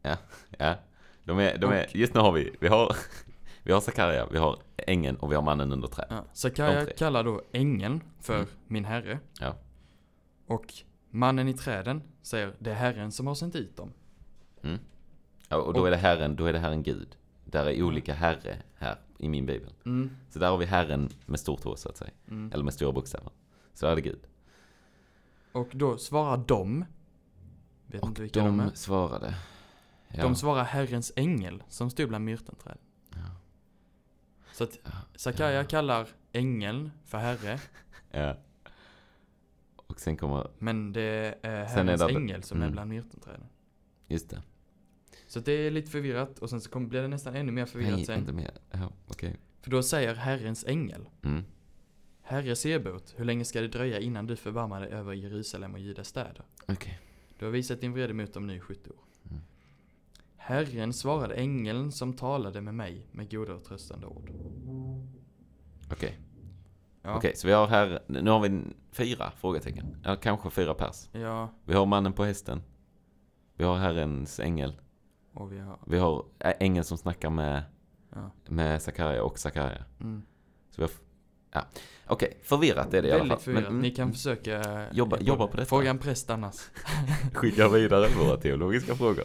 Ja. De är, de är, just nu har vi, vi har, *laughs* vi har Sakarja, vi har ängeln och vi har mannen under träd. Ja. Tre. kallar då ängeln för Mm. min herre. Ja. Och mannen i träden säger det är herren som har sänt ut dem. Mm. Ja, och då Och- är det herren, då är det herren Gud. Där är olika herre här i min bibel. Mm. Så där har vi herren med stort H så att säga. Mm. Eller med stora bokstäver. Så där är det Gud. Och då svarar de. Vet Och de, de är. svarade. Ja. De svarar Herrens ängel som stod bland myrtenträden. Ja. Så att Ja. Sakarja Ja. kallar ängeln för herre. *laughs* ja. Och sen kommer, Men det är är Herrens det- ängel som är mm. bland myrtenträden. just det. Så det är lite förvirrat och sen så kommer, blir det nästan ännu mer förvirrat Nej, sen. inte mer. Ja, okej. För då säger Herrens ängel Mm. Herre Sebot, hur länge ska det dröja innan du förbarmar dig över Jerusalem och Judas städer? Okej. Du har visat din vrede mot dem nu i 70 år. Mm. Herren svarade ängeln som talade med mig med goda och tröstande ord. Okej. Ja. Okej, så vi har här, nu har vi fyra frågetecken. Eller kanske fyra pers. Ja, Vi har mannen på hästen. Vi har Herrens ängel. och vi har... Vi har ängeln som snackar med, Ja. med Sakarja och Sakarja. Mm. Så vi har, ja. Okej, förvirrat är det i alla fall. Väldigt förvirrat. Men, mm, Ni kan försöka... Jobba- eh, jobba på detta. Fråga en präst annars. *laughs* skicka vidare våra teologiska frågor.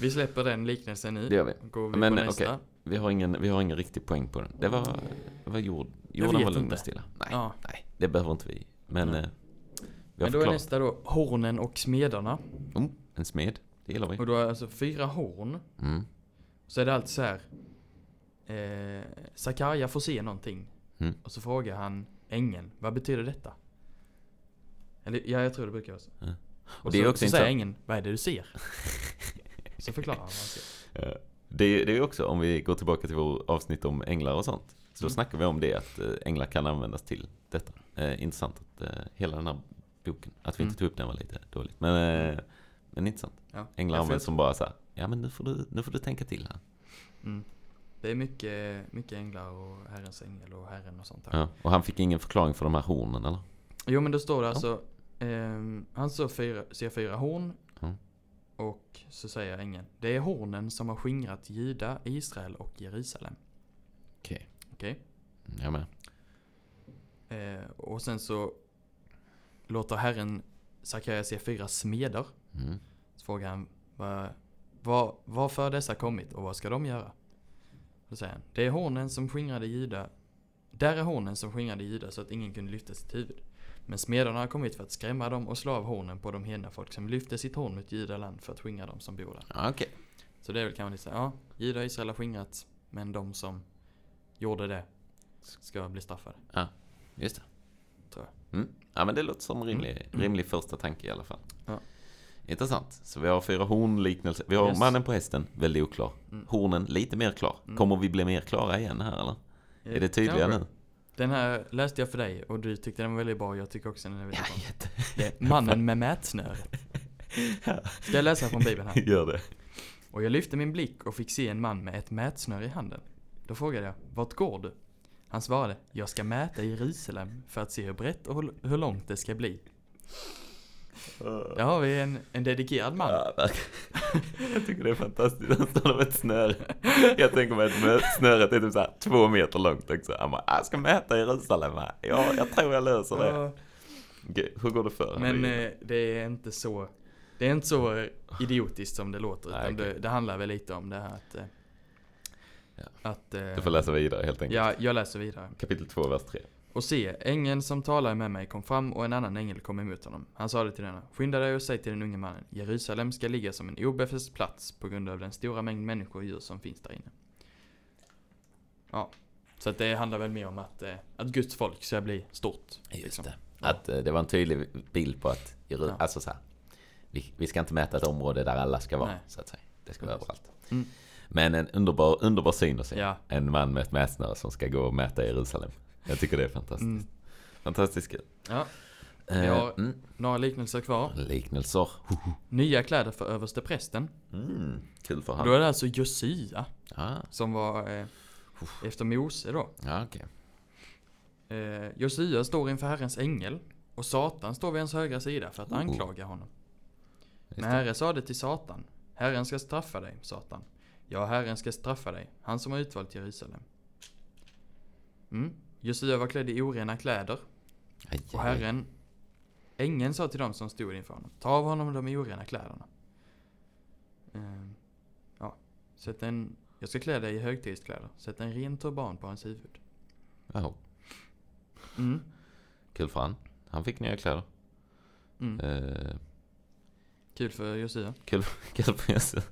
Vi släpper den liknelsen nu. Det gör vi. Går vi Men, okej. Vi har ingen, vi har ingen riktig poäng på den. Det var, det var jord, jorden var lugn och stilla. Nej, Ja. nej, det behöver inte vi. Men Nej. eh, vi Men då är förklarat. nästa då hornen och smedarna. Oh, en smed, det gillar vi. Och då är alltså fyra horn. Mm. Så är det alltid så här. Eh, Sakarja får se någonting. Mm. Och så frågar han ängeln, vad betyder detta? Eller ja, jag tror det brukar vara så. Ja. Och, det är så, också så säger ängeln, vad är det du ser? *laughs* så förklarar han vad han ser. Det är, det är också, om vi går tillbaka till vår avsnitt om änglar och sånt. Så Mm. snackar vi om det, att eh, änglar kan användas till detta. Eh, intressant att eh, hela den här boken, att vi Mm. inte tog upp den var lite dåligt. Men, eh, men intressant. Ja. Änglar Ja, används som bara så här, ja men nu får du, nu får du tänka till här. Mm. Det är mycket, mycket änglar och Herrens ängel och Herren och sånt här. Ja. Och han fick ingen förklaring för de här hornen eller? Jo men då står det alltså, ehm, han så fyra, ser fyra horn Mm. och så säger ängeln, det är hornen som har skingrat Juda, Israel och Jerusalem. Okej. Okej? Jag med. Eh, och sen så låter Herren Sakarja se fyra smeder. Mm. Så frågar han, vad, varför har dessa kommit och vad ska de göra? Då säger han, det är hornen som skingrade Juda, där är hornen som skingrade Juda så att ingen kunde lyfta sitt huvud. Men smederna har kommit för att skrämma dem och slå av hornen på de hedna folk som lyfte sitt horn mot Judaland för att skingra dem som bor där. Ja, Okej. Så det är väl kanske lite så här, ja, Juda och Israel har skingrats, men de som gjorde det ska bli straffade. Just det. Tror Mm. Ja men det låter som rimlig, Mm. rimlig första tanke i alla fall. Ja. Intressant. Så vi har fyra hornliknelser. Vi har Yes. mannen på hästen, väldigt oklar. Mm. Hornen, lite mer klar. Mm. Kommer vi bli mer klara igen här eller? Är det tydliga Kanske. nu? Den här läste jag för dig och du tyckte den var väldigt bra, jag tycker också den är väldigt Ja, bra. jätte. Det är mannen med mätsnöret. *laughs* Ska jag läsa från bibeln här? Gör det. Och jag lyfte min blick och fick se en man med ett mätsnöre i handen. Då frågade jag, vart går du? Han svarade, jag ska mäta Jerusalem för att se hur brett och hur långt det ska bli. Där har vi en, en dedikerad man. Ja, jag tycker det är fantastiskt. Han står där med ett snöre. Jag tänker mig att snöret är typ så här två meter långt också. Han bara, jag ska mäta Jerusalem här. Ja, jag tror jag löser det. Okej, hur går det för Men eh, det är inte så Det är inte så idiotiskt som det låter Nej, utan okej. det, det handlar väl lite om det här att eh, Ja. Att eh, Du får läsa vidare helt enkelt. Ja, jag läser vidare Kapitel 2, vers 3. Och se, ängeln som talade med mig kom fram och en annan ängel kom emot honom. Han sade till denna, skynda dig och säg till den unge mannen, Jerusalem ska ligga som en obefäst plats på grund av den stora mängd människor och djur som finns där inne. Ja, så att det handlar väl mer om att, eh, att Guds folk ska bli stort. Just liksom. det. Ja. Att eh, det var en tydlig bild på att, Jeru- Ja. alltså så här, vi, vi ska inte mäta ett område där alla ska vara, Nej. så att säga. Det ska vara Precis. överallt. Mm. Men en underbar, underbar syn att se. Ja. En man med ett mätsnöre som ska gå och mäta Jerusalem. Jag tycker det är fantastiskt. Mm. Fantastiskt kul. Ja, Eh, Ja. mm. några liknelser kvar. Liknelser. Nya kläder för överste prästen. Mm. Kul för Då han. är det alltså Josia Ah, som var eh, efter Mose då. ja, okej. Eh, Josia står inför Herrens ängel och Satan står vid hans högra sida för att Oh. anklaga honom. Just Men. Herre sade till Satan, Herren ska straffa dig, Satan. Ja, Herren ska straffa dig, han som har utvalt Jerusalem. Mm. Josia var klädd i orena kläder Aj, och. Herren, ängeln sa till dem som stod inför honom, ta av honom de orena kläderna. Ehm, ja, sätt en, jag ska klä dig i högtidskläder, sätt en ren turban på hans huvud. Jaha. Mm. Kul för han. Han fick nya kläder. Mm. Eh, Kul för Josia. kul, kul för Jesus.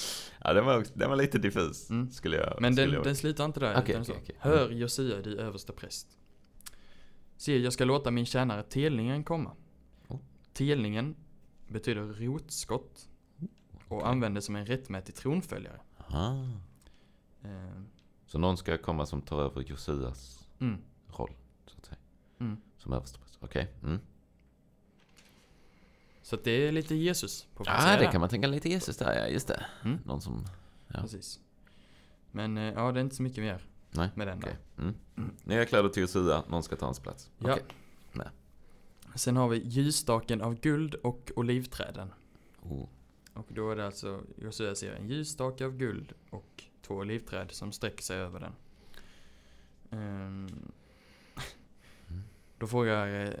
*laughs* Ja, den var, också, den var lite diffus. Mm. Skulle jag Men skulle den, jag... den slutar inte där. Okej, så. okej. Hör Josia, du överste präst. Se, jag ska låta min tjänare telningen komma. Oh. Telningen betyder rotskott och användes som en rättmätig tronföljare. Eh, Så någon ska komma som tar över Josias mm, roll, så att säga. mm. Som överstepräst. Okej. Mm. Så att det är lite Jesus på Ja, det kan man tänka lite Jesus där, ja just det. Mm. Någon som... ja. Precis. Men eh, ja, det är inte så mycket mer. Nej, med den okej. där. Mm. Nya kläder till Josua, någon ska ta hans plats. Ja. Okej. Sen har vi ljusstaken av guld och olivträden. Oh. Och då är det alltså, Josua ser en ljusstake av guld och två olivträd som sträcker sig över den. Ehm, Då frågar eh,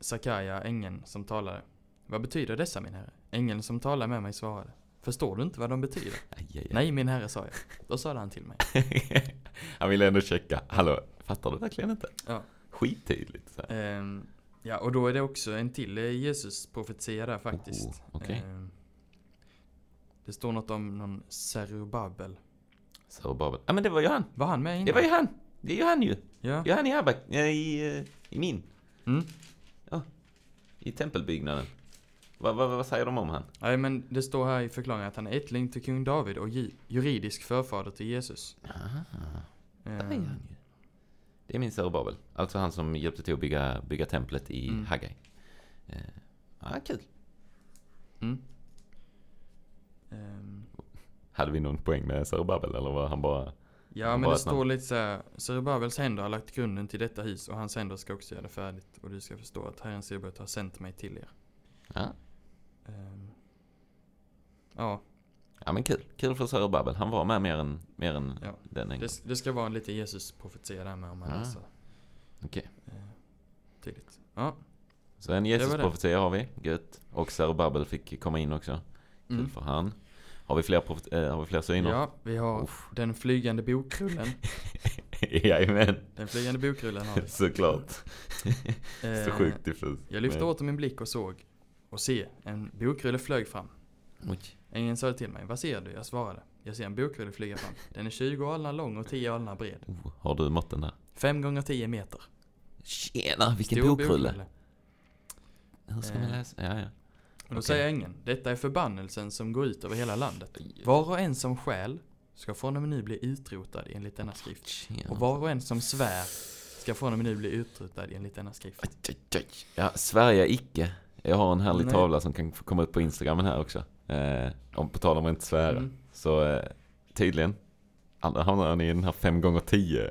Sakaja ängeln som talade. Vad betyder dessa min herre? Ängeln som talade med mig svarade. Förstår du inte vad de betyder? *laughs* Aj, aj, aj. Nej min herre sa jag. Då sa han till mig. *laughs* Han ville ändå checka. Hallå, fattar du verkligen inte? Ja. Skittydligt. Ehm, ja och då är det också en till eh, Jesus profetia där faktiskt. Oh, okej. Ehm, det står något om någon Zerubabel. Zerubabel. Ja men det var ju han. Var han med innan? Det var ju han. Det är ju han ju. Ja. Ja, han i Abak, i, eh, i min. Mm. I tempelbyggnaden. Vad, vad, vad säger de om han? Nej men det står här i förklaringen att han är ättling till kung David och ju- juridisk förfader till Jesus. Ah, där är han ju. Det är min Zerubabel. Alltså han som hjälpte till att bygga, bygga templet i Mm. Haggai. Eh, ja, kul. Mm. Ehm, Hade vi någon poäng med Zerubabel eller var han bara... ja men det står lite så här. Zerubabels händer har lagt grunden till detta hus och hans händer ska också göra det färdigt. Och du ska förstå att Herren Sebaot har sänt mig till er. Ja, Ehm, ja, ja men kul. Kul för Zerubabel. Han var med mer än, mer än Ja. den en det, det ska vara en lite Jesus-profetia där med om man Ah. läser Okej. eh, tydligt. Ja. Så en. Jesus-profetia har vi. Gött. Och Zerubabel fick komma in också. Kul Mm. för han. Har vi fler, äh, har vi fler syner? Ja, vi har Uff. den flygande bokrullen. *laughs* Jajamän. Den flygande bokrullen har vi. *laughs* Såklart. Så Eh, sjukt diffus. Jag lyfte Men- åter min blick och såg. Och se, en bokrulle flög fram. Oj. Ängeln sa till mig, vad ser du? Jag svarade. Jag ser en bokrulle flyga fram. Den är 20 alnar lång och 10 alnar bred. Oh, har du måtten där? 5 gånger 10 meter. Tjena, vilken Stor bokrulle. Hur ska man Eh. läsa? Ja, ja. Och då Okej. säger ängeln, detta är förbannelsen som går ut över hela landet. Var och en som stjäl ska från och med nu bli utrotad enligt denna skrift. Tjena. Och var och en som svär ska från och med nu bli utrotad enligt denna skrift. Ja, Sverige icke. Jag har en härlig Nej. tavla som kan komma ut på Instagramen här också. Eh, om på tal om att inte svära. Mm. Så eh, tydligen hamnar ni i den här 5 gånger 10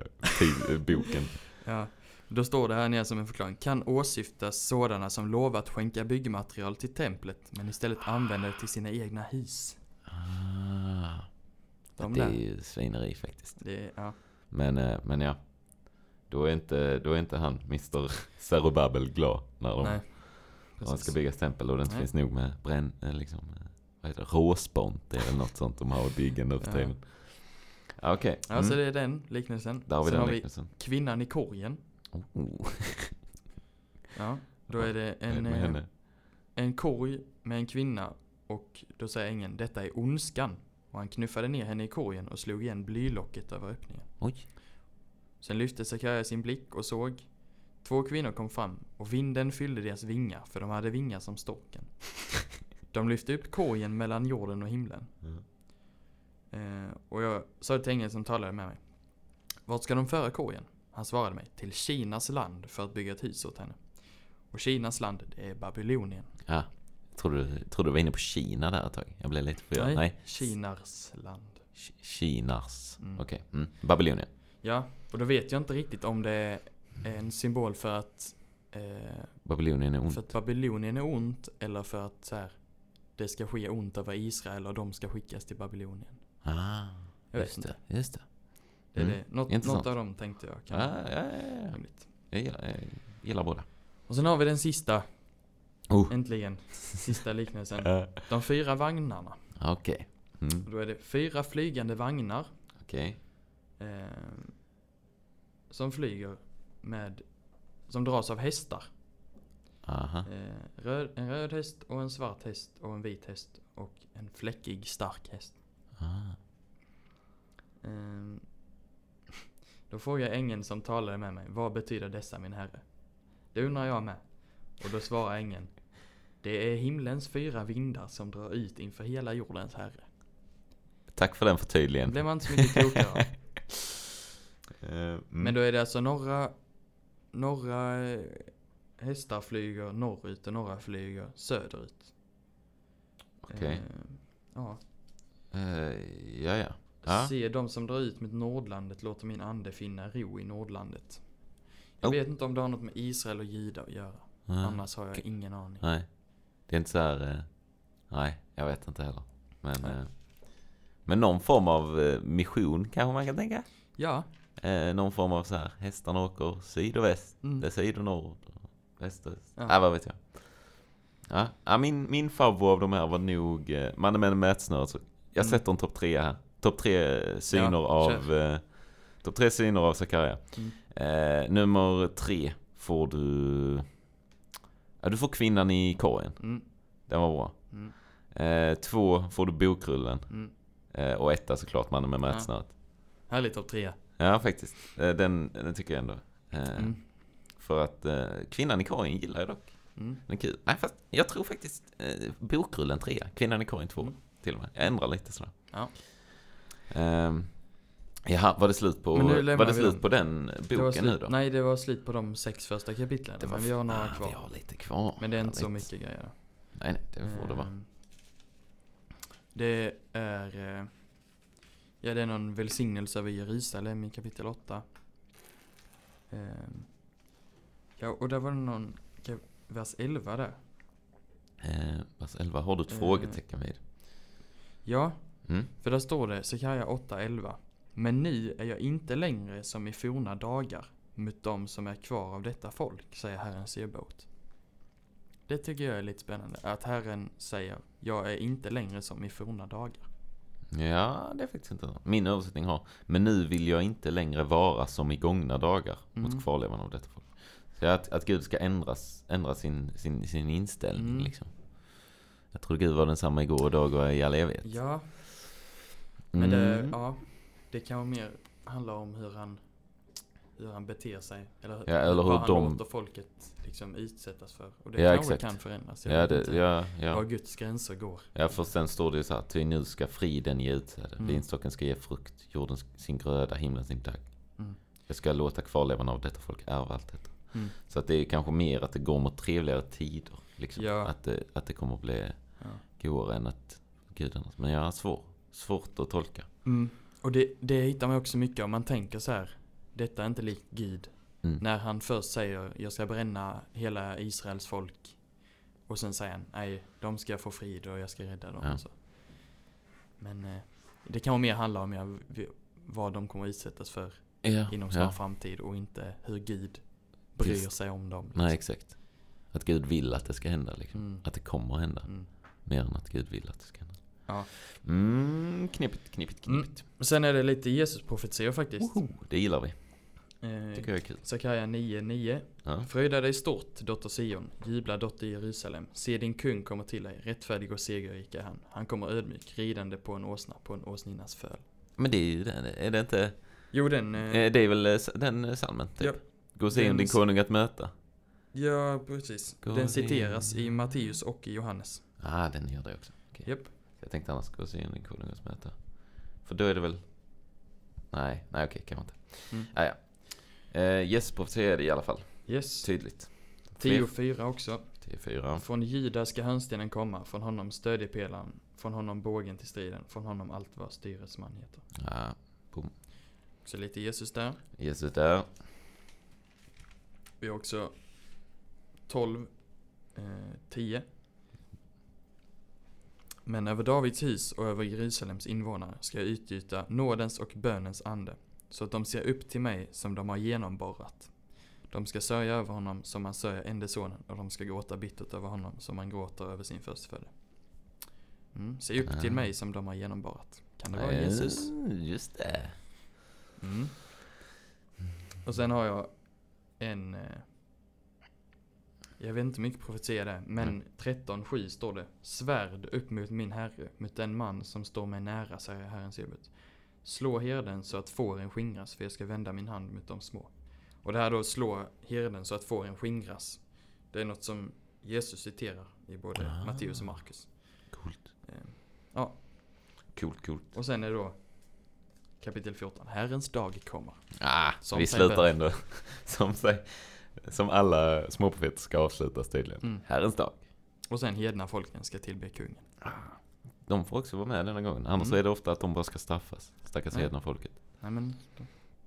boken *laughs* Ja. Då står det här nere som en förklaring. Kan åsyftas sådana som lovat skänka byggmaterial till templet men istället använder det till sina egna hus. ah, De Det är ju svineri faktiskt. Det ja. Men, eh, men ja. Då är inte, då är inte han, Mr. Zerubabel, glad när de Nej. När de ska Precis. bygga tempel och det inte Nej. finns nog med bränn, eh, liksom, eh, vad heter det, råspont, det väl något sånt de har i byggen nu för tiden. Okej, så mm. det är den liknelsen. där har vi Sen den har vi liknelsen. kvinnan i korgen. Oh, Ja. Då är det vad är det en, eh, en korg med en kvinna och då säger ängeln detta är ondskan. Och han knuffade ner henne i korgen och slog igen blylocket över öppningen. Oj. Sen lyfte Sakarja sin blick och såg Två kvinnor kom fram och vinden fyllde deras vingar för de hade vingar som storken. De lyfte upp korgen mellan jorden och himlen. Eh, och jag sa till ängeln som talade med mig. Vart ska de föra korgen? Han svarade mig. Till Kinas land för att bygga ett hus åt henne. Och Kinas land, det är Babylonien. Ja, tror du, tror du var inne på Kina där ett tag? Jag blev lite förvirrad. Nej. Nej. Kinars land. Ki- Kinas. Mm. Okej. Mm. Babylonien. Ja, och då vet jag inte riktigt om det är en symbol för att, eh, Babylonien är ont. för att Babylonien är ont eller för att så här, det ska ske ont över Israel och de ska skickas till Babylonien. Ah, Jag just det. Just det. Det är Mm. det. Något, Intressant. något av dem tänkte jag kan vara ja, ja, ja. Jag gillar, jag gillar båda. Och sen har vi den sista, Oh. äntligen. Sista *laughs* liknelsen. De fyra vagnarna. Okej. Mm. Då är det fyra flygande vagnar Okej. eh, som flyger med, som dras av hästar. Aha. Eh, röd, en röd häst och en svart häst och en vit häst och en fläckig stark häst. Eh, *laughs* då frågar ängeln som talade med mig, vad betyder dessa min herre? Det undrar jag med. Och då svarar ängeln, det är himlens fyra vindar som drar ut inför hela jordens herre. Tack för den Det förtydligen. blev man inte så mycket klokare. *laughs* Eh, mm. Men då är det alltså några, några eh, hästar flyger norrut och några flyger söderut. Okej. Eh, ja. Eh, ja, ja. Se de som drar ut mot Nordlandet låter min ande finna ro i Nordlandet. Jag Oh. vet inte om det har något med Israel och judar att göra. Ja. Annars har jag ingen aning. Nej. Det är inte så här... eh, Nej, jag vet inte heller. Men, eh, men någon form av eh, mission kanske man kan tänka. Ja. Eh, någon form av så här, hästarna åker syd och väst. Mm. Det är syd och nord. och Väst och öst. Ja. Ja, vad vet jag. Ja, ja min, min favorit av de här var nog eh, Mannen med. Så Jag Mm. sätter en topp tre här. Topp tre syner Ja, av... Eh, topp tre syner av Zakaria. Mm. Eh, nummer tre får du... Ja, du får kvinnan i korgen. Mm. Den var bra. Mm. Eh, två får du bokrullen. Mm. Eh, och etta såklart Mannen med mätsnöret. Härlig topp tre. Ja, faktiskt. Eh, den, den tycker jag ändå. Eh, Mm. För att eh, kvinnan i korgen gillar jag dock. Mm. Den är kul. Nej, fast jag tror faktiskt eh, bokrullen trea. Kvinnan i korgen två. Mm. Till och med. Jag ändrar lite sådär. Ja. Ehm, jaha, var det slut på, nu var det slut dem. på den boken nu slut, då? Nej, det var slut på de sex första kapitlen. Det var men vi har några kvar. Vi har lite kvar. Men det är inte så mycket grejer. Nej, nej, det får det vara. Ehm, Det är... Ja, det är någon välsignelse över Jerusalem i kapitel 8. Ehm, Ja, och där var det någon... Vers 11 där. Eh, vers 11 har du ett Eh. frågetecken vid. Ja, Mm? för där står det Sekaja 8.11. Men nu är jag inte längre som i forna dagar mot dem som är kvar av detta folk, säger Herren Sebaot. Det tycker jag är lite spännande. Att Herren säger, jag är inte längre som i forna dagar. Ja, det är faktiskt inte. Min översättning har, men nu vill jag inte längre vara som i gångna dagar Mm. mot kvarlevan av detta folk. Så att, att Gud ska ändras, ändra sin, sin, sin inställning Mm. liksom. Jag tror Gud var densamma igår och idag och i all evighet. Ja, men det, Mm. ja, det kan vara mer handla om hur han, hur han beter sig. Eller, Ja, eller hur vad han de- låter folket liksom utsättas för. Och det Ja, kanske exakt. kan förändras. Jag Ja, det, inte ja, var ja. Guds gränser går. ja, för sen står det ju så här, ty nu ska friden ge utsäde, Mm. vinstocken ska ge frukt, jorden sin gröda, himlen sin dagg. Mm. Jag ska låta kvarlevan av detta folk ärva allt detta. Mm. Så att det är kanske mer att det går mot trevligare tider. Liksom. Ja. Att, det, att det kommer att bli Ja. godare än att Gud ändras. Men ja, svår, svårt att tolka. Mm. Och det, det hittar man också mycket om man tänker så här. Detta är inte likt Gud. Mm. När han först säger jag ska bränna hela Israels folk. Och sen säger han nej, de ska få frid och jag ska rädda dem. Ja. Så. Men eh, det kan mer handla om ja, v- vad de kommer utsättas för Ja, inom snar ja. framtid och inte hur Gud bryr Just. sig om dem. liksom. Nej, exakt. Att Gud vill att det ska hända liksom. Mm. Att det kommer att hända. Mm. Mer än att Gud vill att det ska hända. Ja. Mm, knepigt, knepigt, Mm. knepigt. Sen är det lite Jesus-profetior faktiskt. Woho, det gillar vi. Eh, Tycker jag är kul. Sakarja 9.9 Ja. Fröjda dig stort, dotter Sion, jubla dotter Jerusalem. Se din kung kommer till dig, rättfärdig och segerrik är han. Han kommer ödmjuk, ridande på en åsna, på en åsninnas föl. Men det är ju den, är det inte, Jo den, eh, eh, det är väl eh, den eh, salmen typ? Ja. Gå och se Den din konung att möta. ja precis. Gå Den citeras i Matteus och i Johannes. ah, den gör det också. Okej. Japp. Jag tänkte annars gå och se din konung att möta. För då är det väl... Nej, nej okej, kan man inte. Mm. Ah, ja. Eh, är det i alla fall. Yes. Tydligt. 10.4 också. 10-4. Från Juda ska hörnstenen komma, från honom stödjepelaren, från honom bågen till striden, från honom allt vad styresman heter. Ja, Så lite Jesus där. Jesus där. Vi har också 12, eh, 10. Men över Davids hus och över Jerusalems invånare ska jag utgjuta nådens och bönens ande, så att de ser upp till mig som de har genomborrat. De ska sörja över honom som man sörjer ende sonen, och de ska gråta bittert över honom som man gråter över sin förstfödde. Mm, se upp till Ah. mig som de har genomborrat. Kan det vara Eh, Jesus? Just det. Mm. Och sen har jag en... Eh, jag vet inte hur mycket profetia det är, men Mm. 13.7 står det. Svärd upp mot min herre, mot den man som står mig nära, säger Herren Sebut. Slå herden så att fåren skingras, för jag ska vända min hand mot de små. Och det här då, slå herden så att fåren skingras. Det är något som Jesus citerar i både Ah. Matteus och Markus. Coolt. Eh, ja, Coolt, coolt. och sen är det då kapitel 14. Herrens dag kommer. Ah, Som vi slutar ändå *laughs* som, sig, som alla småprofeter ska avslutas tydligen. Mm. Herrens dag. Och sen hedna folken ska tillbe kungen. De får också vara med denna gången. Annars Mm. är det ofta att de bara ska straffas. Stackars Ja. hedna folket. Nej men,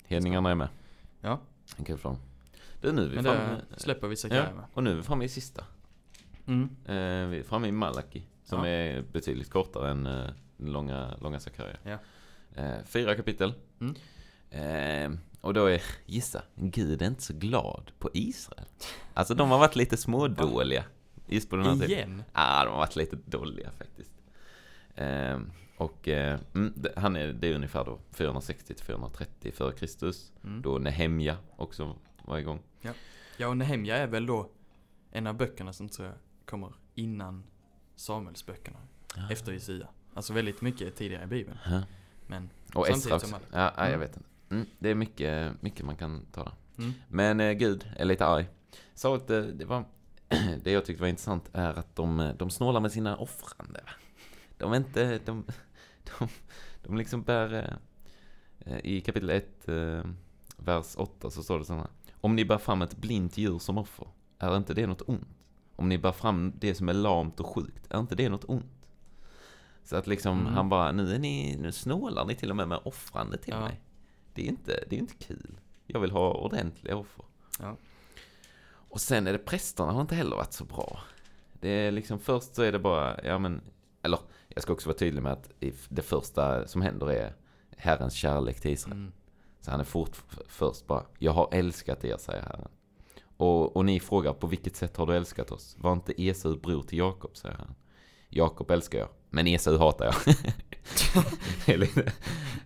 Hedningarna är med. ja. En kul för dem. Du, nu är vi Men framme. det släpper vi Ja, Sakarja med. och nu är vi framme i sista. Mm. Eh, vi är framme i Malaki. Som Ja. är betydligt kortare än eh, långa, långa Sakarja. Ja. Eh, fyra kapitel. Mm. Eh, och då är, gissa, Gud är inte så glad på Israel. Alltså de har varit lite smådåliga. Just på den här tiden. Igen? ah, de har varit lite dåliga faktiskt. Eh, och eh, mm, han är, det är ungefär då 460 till 430 före Kristus. Mm. Då Nehemja också var igång. Ja, och Nehemja är väl då en av böckerna som tror jag kommer innan Samuelsböckerna. Efter Jesaja. Alltså väldigt mycket tidigare i Bibeln. Ja. Men, Och Samtidigt som alla. Ja, ja, jag Mm. vet inte. Mm, det är mycket, mycket man kan ta där. mm. Men eh, Gud är lite arg. Sa att det, det var... *clears throat* det jag tyckte var intressant är att de, eh, de snålar med sina offrande. De är inte... De, de, de liksom bär... eh, I kapitel 1, eh, vers 8 så står det så här. Om ni bär fram ett blint djur som offer, är inte det något ont? Om ni bär fram det som är lamt och sjukt, är inte det något ont? Så att liksom Mm. han bara, nu är ni, nu snålar ni till och med med offrande till Ja. mig. Det är inte, det är inte kul. Jag vill ha ordentliga offer. Ja. Och sen är det prästerna har inte heller varit så bra. Det är liksom först så är det bara, ja men, eller jag ska också vara tydlig med att det första som händer är Herrens kärlek till Israel. Mm. Så han är fort först bara, jag har älskat er, säger Herren. Och, och ni frågar, på vilket sätt har du älskat oss? Var inte Esau bror till Jakob, säger han. Jakob älskar jag, men Esau hatar jag.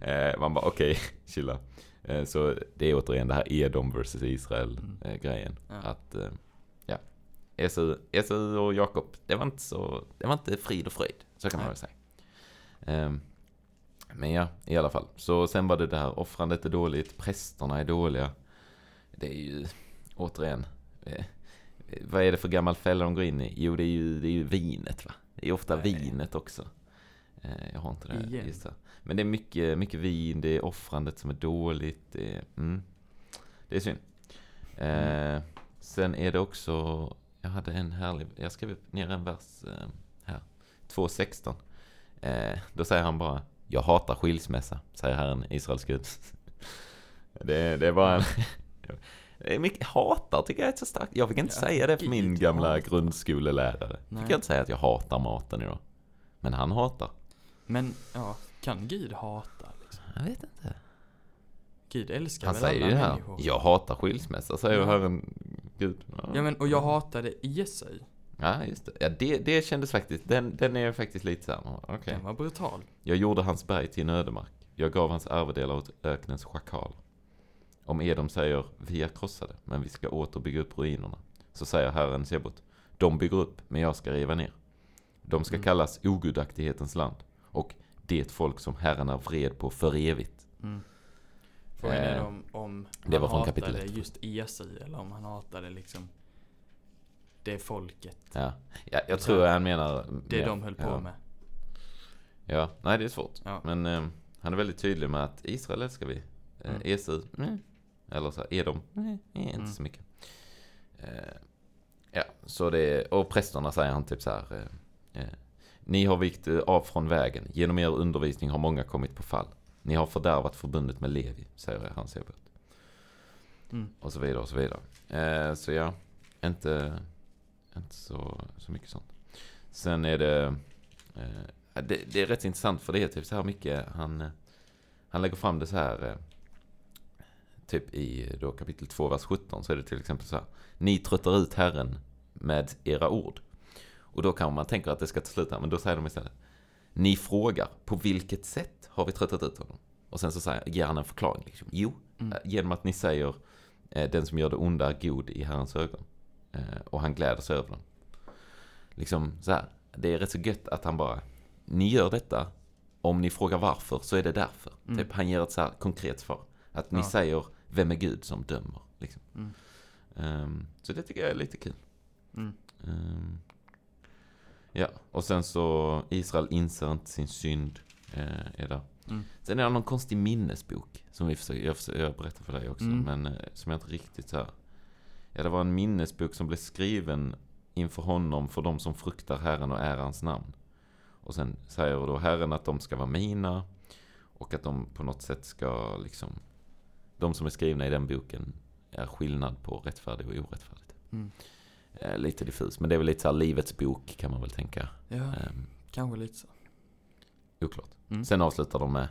*laughs* eh, man bara, okej, chilla. Eh, så det är återigen det här Edom vs Israel Mm. eh. Ja. Att, ja, Esau, Esau och Jakob, det var inte så, det var inte frid och fröjd. Så kan man Nej. väl säga. Ehm, men ja, i alla fall. Så sen var det det här, offrandet är dåligt, prästerna är dåliga. Det är ju, återigen, eh, vad är det för gammal fälla de går in i? Jo, det är ju, det är ju vinet va? Det är ofta Nej. vinet också. Eh, jag har inte det Igen. just här. Men det är mycket, mycket vin, det är offrandet som är dåligt. Det är, mm, det är synd. Eh, sen är det också, jag hade en härlig, jag skrev ner en vers eh, här. 2.16. Eh, då säger han bara, jag hatar skilsmässa, säger Herren, Israels Gud. *laughs* det, det är bara en... *laughs* det är mycket, hatar tycker jag är så starkt. Jag fick inte Ja, säga det för min gamla hatar. grundskolelärare. Nej. Fick jag inte säga att jag hatar maten idag. Men han hatar. Men, ja, kan Gud hata liksom? Jag vet inte. Gud älskar Han väl säger alla ju här, människor? jag hatar skilsmässa, säger Ja. Herren Gud. Ja men, och jag hatade Esau. Ja, just det. Ja, det, det kändes faktiskt, den, den är faktiskt lite såhär, okej. Den var brutal. Jag gjorde hans berg till en ödemark. Jag gav hans arvedelar åt öknens schakal. Om Edom säger, vi är krossade, men vi ska åter bygga upp ruinerna. Så säger Herren Sebot, de bygger upp, men jag ska riva ner. De ska Mm. kallas ogudaktighetens land. Och det folk som Herren är vred på för evigt. Mm. Frågan är Eh, om, om det var han från kapitel hatade ett. just Esau eller om han hatade liksom det folket. Ja, ja jag tror han menar... Det mer- de höll på ja. med. Ja, nej det är svårt. Ja. Men eh, han är väldigt tydlig med att Israel älskar vi. Eh, Mm. Esau, nej. Eller så här, Edom, nej, nej, inte Mm. så mycket. Eh, ja, så det och prästerna säger han typ så här. Eh, eh, ni har vikt eh, av från vägen. Genom er undervisning har många kommit på fall. Ni har fördärvat förbundet med Levi, säger han Sebot. Mm. Och så vidare och så vidare. Eh, så ja, inte, inte så, så mycket sånt. Sen är det, eh, det, det är rätt intressant för det är typ så här mycket, han, han lägger fram det så här, eh, typ i då kapitel 2, vers 17, så är det till exempel så här, ni tröttar ut Herren med era ord. Och då kan man tänka att det ska ta slut här, men då säger de istället, ni frågar, på vilket sätt har vi tröttat ut honom? Och sen så säger, ger han en förklaring. Liksom. Jo, Mm. eh, genom att ni säger, eh, den som gör det onda är god i Herrens ögon. Eh, och han gläder sig över dem. Liksom så här, det är rätt så gött att han bara, ni gör detta, om ni frågar varför så är det därför. Mm. Typ, han ger ett så här konkret svar. Att ni Ja. säger, vem är Gud som dömer? Liksom. Mm. Ehm, så det tycker jag är lite kul. Mm. Ehm, ja, och sen så Israel inser inte sin synd. eh, är där. Mm. Sen är det någon konstig minnesbok som vi försöker, jag, försöker, jag berättar för dig också. Mm. Men eh, som jag inte riktigt så här. Ja, det var en minnesbok som blev skriven inför honom för de som fruktar Herren och är hans namn. Och sen säger då Herren att de ska vara mina. Och att de på något sätt ska liksom... De som är skrivna i den boken är skillnad på rättfärdig och orättfärdig. Mm. Eh, lite diffus, men det är väl lite så här livets bok kan man väl tänka. Ja, Ehm, kanske lite så. oklart. Mm. Sen avslutar de med,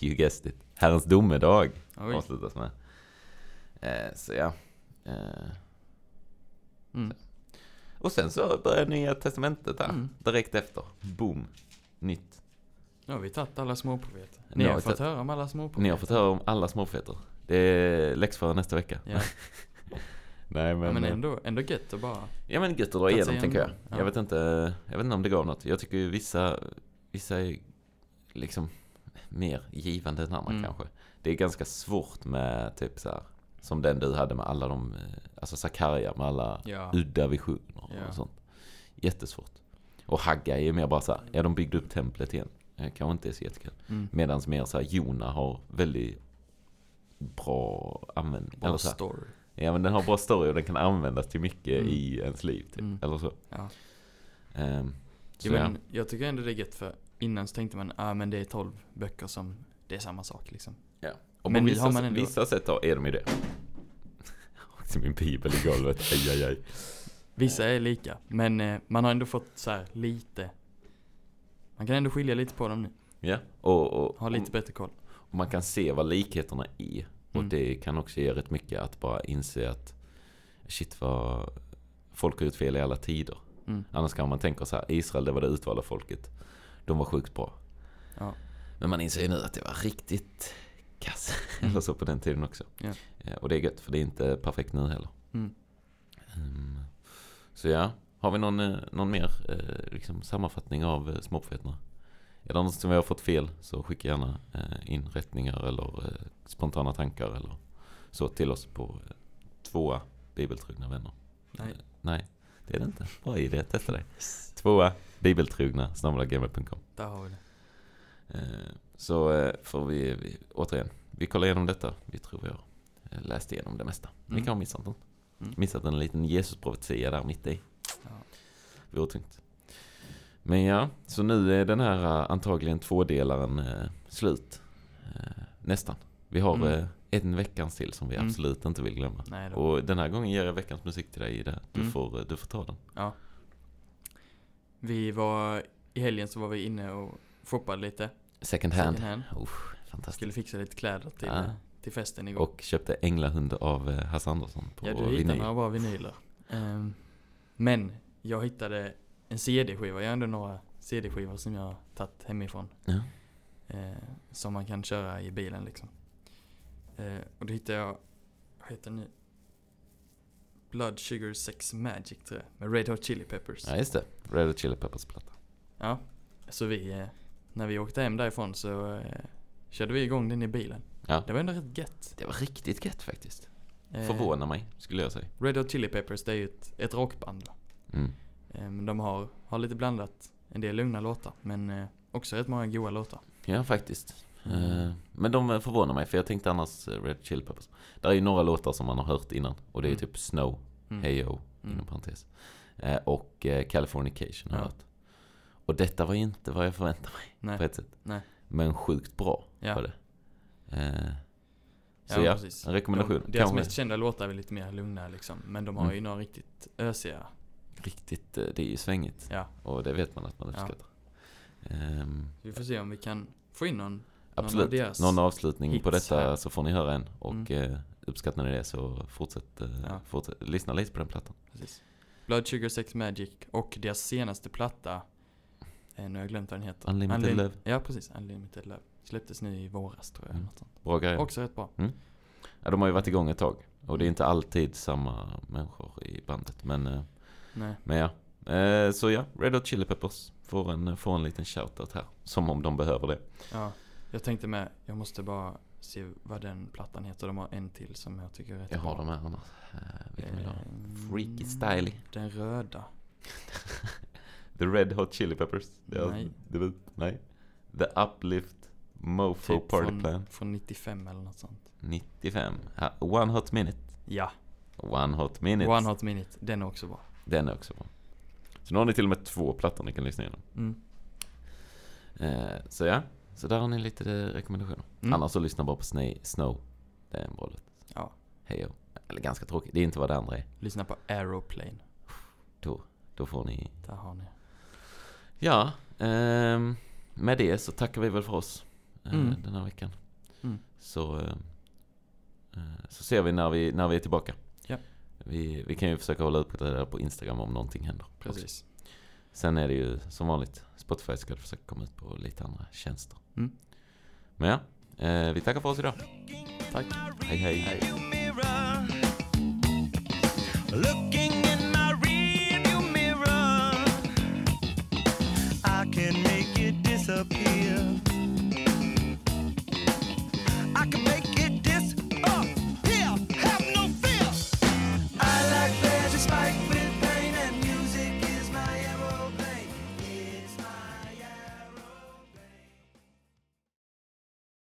you guessed it, Herrens domedag. Oj. Avslutas med. Eh, så ja. Eh, Mm. och sen så börjar Nya Testamentet där. Mm. Direkt efter. Boom. Nytt. Nu har vi tagit alla småprofeter. Ni har har fått höra om alla småprofeter. Ni har fått höra om alla småfeter. Det är läxföra nästa vecka. Ja, *laughs* Nej men, men, men eh, ändå, ändå gött att bara... Ja men gött att dra igenom tänker jag. Ja. Jag vet inte, jag vet inte om det gav något. Jag tycker ju vissa, vissa är liksom mer givande än andra Mm. kanske. Det är ganska svårt med typ så här, som den du hade med alla de, eh, alltså Sakarja med alla Ja. udda visioner Ja. och sånt. Jättesvårt. Och Hagga är ju mer bara så här, ja de byggde upp templet igen. Eh, Kanske inte är så jättekul. Mm. Medan mer så här, Jona har väldigt bra användning. Bra story. Ja men den har bra story och den kan användas till mycket Mm. i ens liv. Typ. Mm. Eller så. Ja. Ehm, så ja. men jag tycker ändå det är gött för innan så tänkte man, ah men det är 12 böcker som, det är samma sak liksom. Och men vissa, har man ändå- vissa sätt är de ju det. *laughs* Också min bibel i golvet. Aj, aj, aj. Vissa är lika, men eh, man har ändå fått så här lite, man kan ändå skilja lite på dem nu. Ja, och, och, Ha lite bättre koll. och man kan se vad likheterna är. Och Mm. det kan också ge rätt mycket att bara inse att shit vad folk har gjort fel i alla tider. Mm. Annars kan man tänka så här, Israel det var det utvalda folket. De var sjukt bra. Ja. Men man inser ju nu att det var riktigt kass. Mm. Eller så på den tiden också. Eh, Och det är gött för det är inte perfekt nu heller. Mm. Ehm, Så ja, har vi någon, eh, någon mer eh, liksom, sammanfattning av eh, småprofeterna? Är det något som vi har fått fel så skicka gärna eh, in rättningar eller eh, spontana tankar eller så till oss på eh, tvåa bibeltrogna vänner. Nej. Nej, det är det inte. Bra idé, testa det. Tvåa bibeltrogna snabel-gmail.com. Där har vi det. Så eh, får vi, vi, återigen, vi kollar igenom detta. Vi tror vi har eh, läst igenom det mesta. Vi Mm. kan ha missat något. Mm. Missat en liten Jesus-profetia där mitt i. Ja. Vore tungt. Men ja, så nu är den här eh, antagligen tvådelaren eh, slut. Eh, nästan. Vi har Mm. eh, en veckans till som vi Mm. absolut inte vill glömma. Nej. Och den här gången ger jag veckans musik till dig i det. Du, Mm. får, du får ta den. Ja. Vi var, i helgen så var vi inne och shoppade lite. Second hand. Second hand. Usch, fantastiskt. Skulle fixa lite kläder till, Ja. till festen igår. Och köpte Änglahund av eh, Hasse Andersson på ja, du hittade vinyl. några bra vinyler. Ehm, men jag hittade en CD-skiva. Jag har ändå några CD-skivor som jag har tagit hemifrån. Ja. Eh, som man kan köra i bilen liksom. Eh, och då hittade jag, vad heter den nu? Blood Sugar Sex Magic tror jag. Med Red Hot Chili Peppers. ja, just det. Red Hot Chili Peppers platta. Ja, så vi, eh, när vi åkte hem därifrån så eh, körde vi igång den i bilen. Ja. Det var ändå rätt gött. Det var riktigt gött faktiskt. Eh, Förvånar mig, skulle jag säga. Red Hot Chili Peppers det är ju ett, ett rockband? Mm. Eh, de har, har lite blandat en del lugna låtar men eh, också rätt många goa låtar. Ja, faktiskt. Mm. Eh, Men de eh, förvånar mig, för jag tänkte annars Red Chili Peppers. Där är ju några låtar som man har hört innan. Och det är Mm. typ Snow, Mm. Heyo, Mm. inom parentes. Eh, Och Californication har jag Ja. hört. Och detta var ju inte vad jag förväntade mig Nej. på ett sätt. Nej. Men sjukt bra Ja. var det. Eh, Så ja, precis. en rekommendation. De, deras mest kända låtar är väl lite mer lugna liksom. Men de har Mm. ju några riktigt ösiga. Riktigt, eh, det är ju svängigt. Ja. Och det vet man att man Ja. uppskattar. Ehm, Vi får se om vi kan få in någon. Absolut. deras Någon avslutning på hits detta här. så får ni höra en. Och Mm. eh, uppskattar ni det så fortsätt, eh, Ja. fortsätt lyssna lite på den plattan. Precis. Blood Sugar Sex Magic och deras senaste platta. Eh, nu har jag glömt vad den heter. Unlimited Unlim- Love. Ja precis, Unlimited Love. Släpptes nu i våras tror jag. Mm. Bra grejer. Också rätt bra. Ja, de har ju varit igång ett tag. Och det är inte alltid samma människor i bandet. Men, eh, Nej. men ja. Eh, så ja, Red Hot Chili Peppers får en, får en liten shoutout här. Som om de behöver det. Ja, jag tänkte med, jag måste bara se vad den plattan heter. De har en till som jag tycker är rätt Jag har dem här annars. Vilken vill du ha? Freaky Styly. Den röda. *laughs* The Red Hot Chili Peppers. Deras Nej. debut. Nej. The Uplift Mofo Typ Party från, Plan. från 95 eller något sånt. 95. Ja, One Hot Minute. Ja, One Hot Minute. One Hot Minute. Den är också bra. Den är också bra. Så nu har ni till och med två plattor ni kan lyssna igenom. Mm. Eh, så ja, så där har ni lite eh, rekommendationer. Mm. Annars så lyssna bara på Snow. Det är en bra låt. Ja. Hej. Eller ganska tråkigt. Det är inte vad det andra är. Lyssna på Aeroplane. Då, då får ni... Där har ni. Ja, ehm, med det så tackar vi väl för oss eh, Mm. den här veckan. Mm. Så, eh, eh, så ser vi när, vi när vi är tillbaka. Ja. Vi, vi kan ju försöka hålla uppdaterade på Instagram om någonting händer. också. Precis. Sen är det ju som vanligt, Spotify ska försöka komma ut på lite andra tjänster. Mm. Men ja, vi tackar för oss idag. Tack. Hej hej. Hej.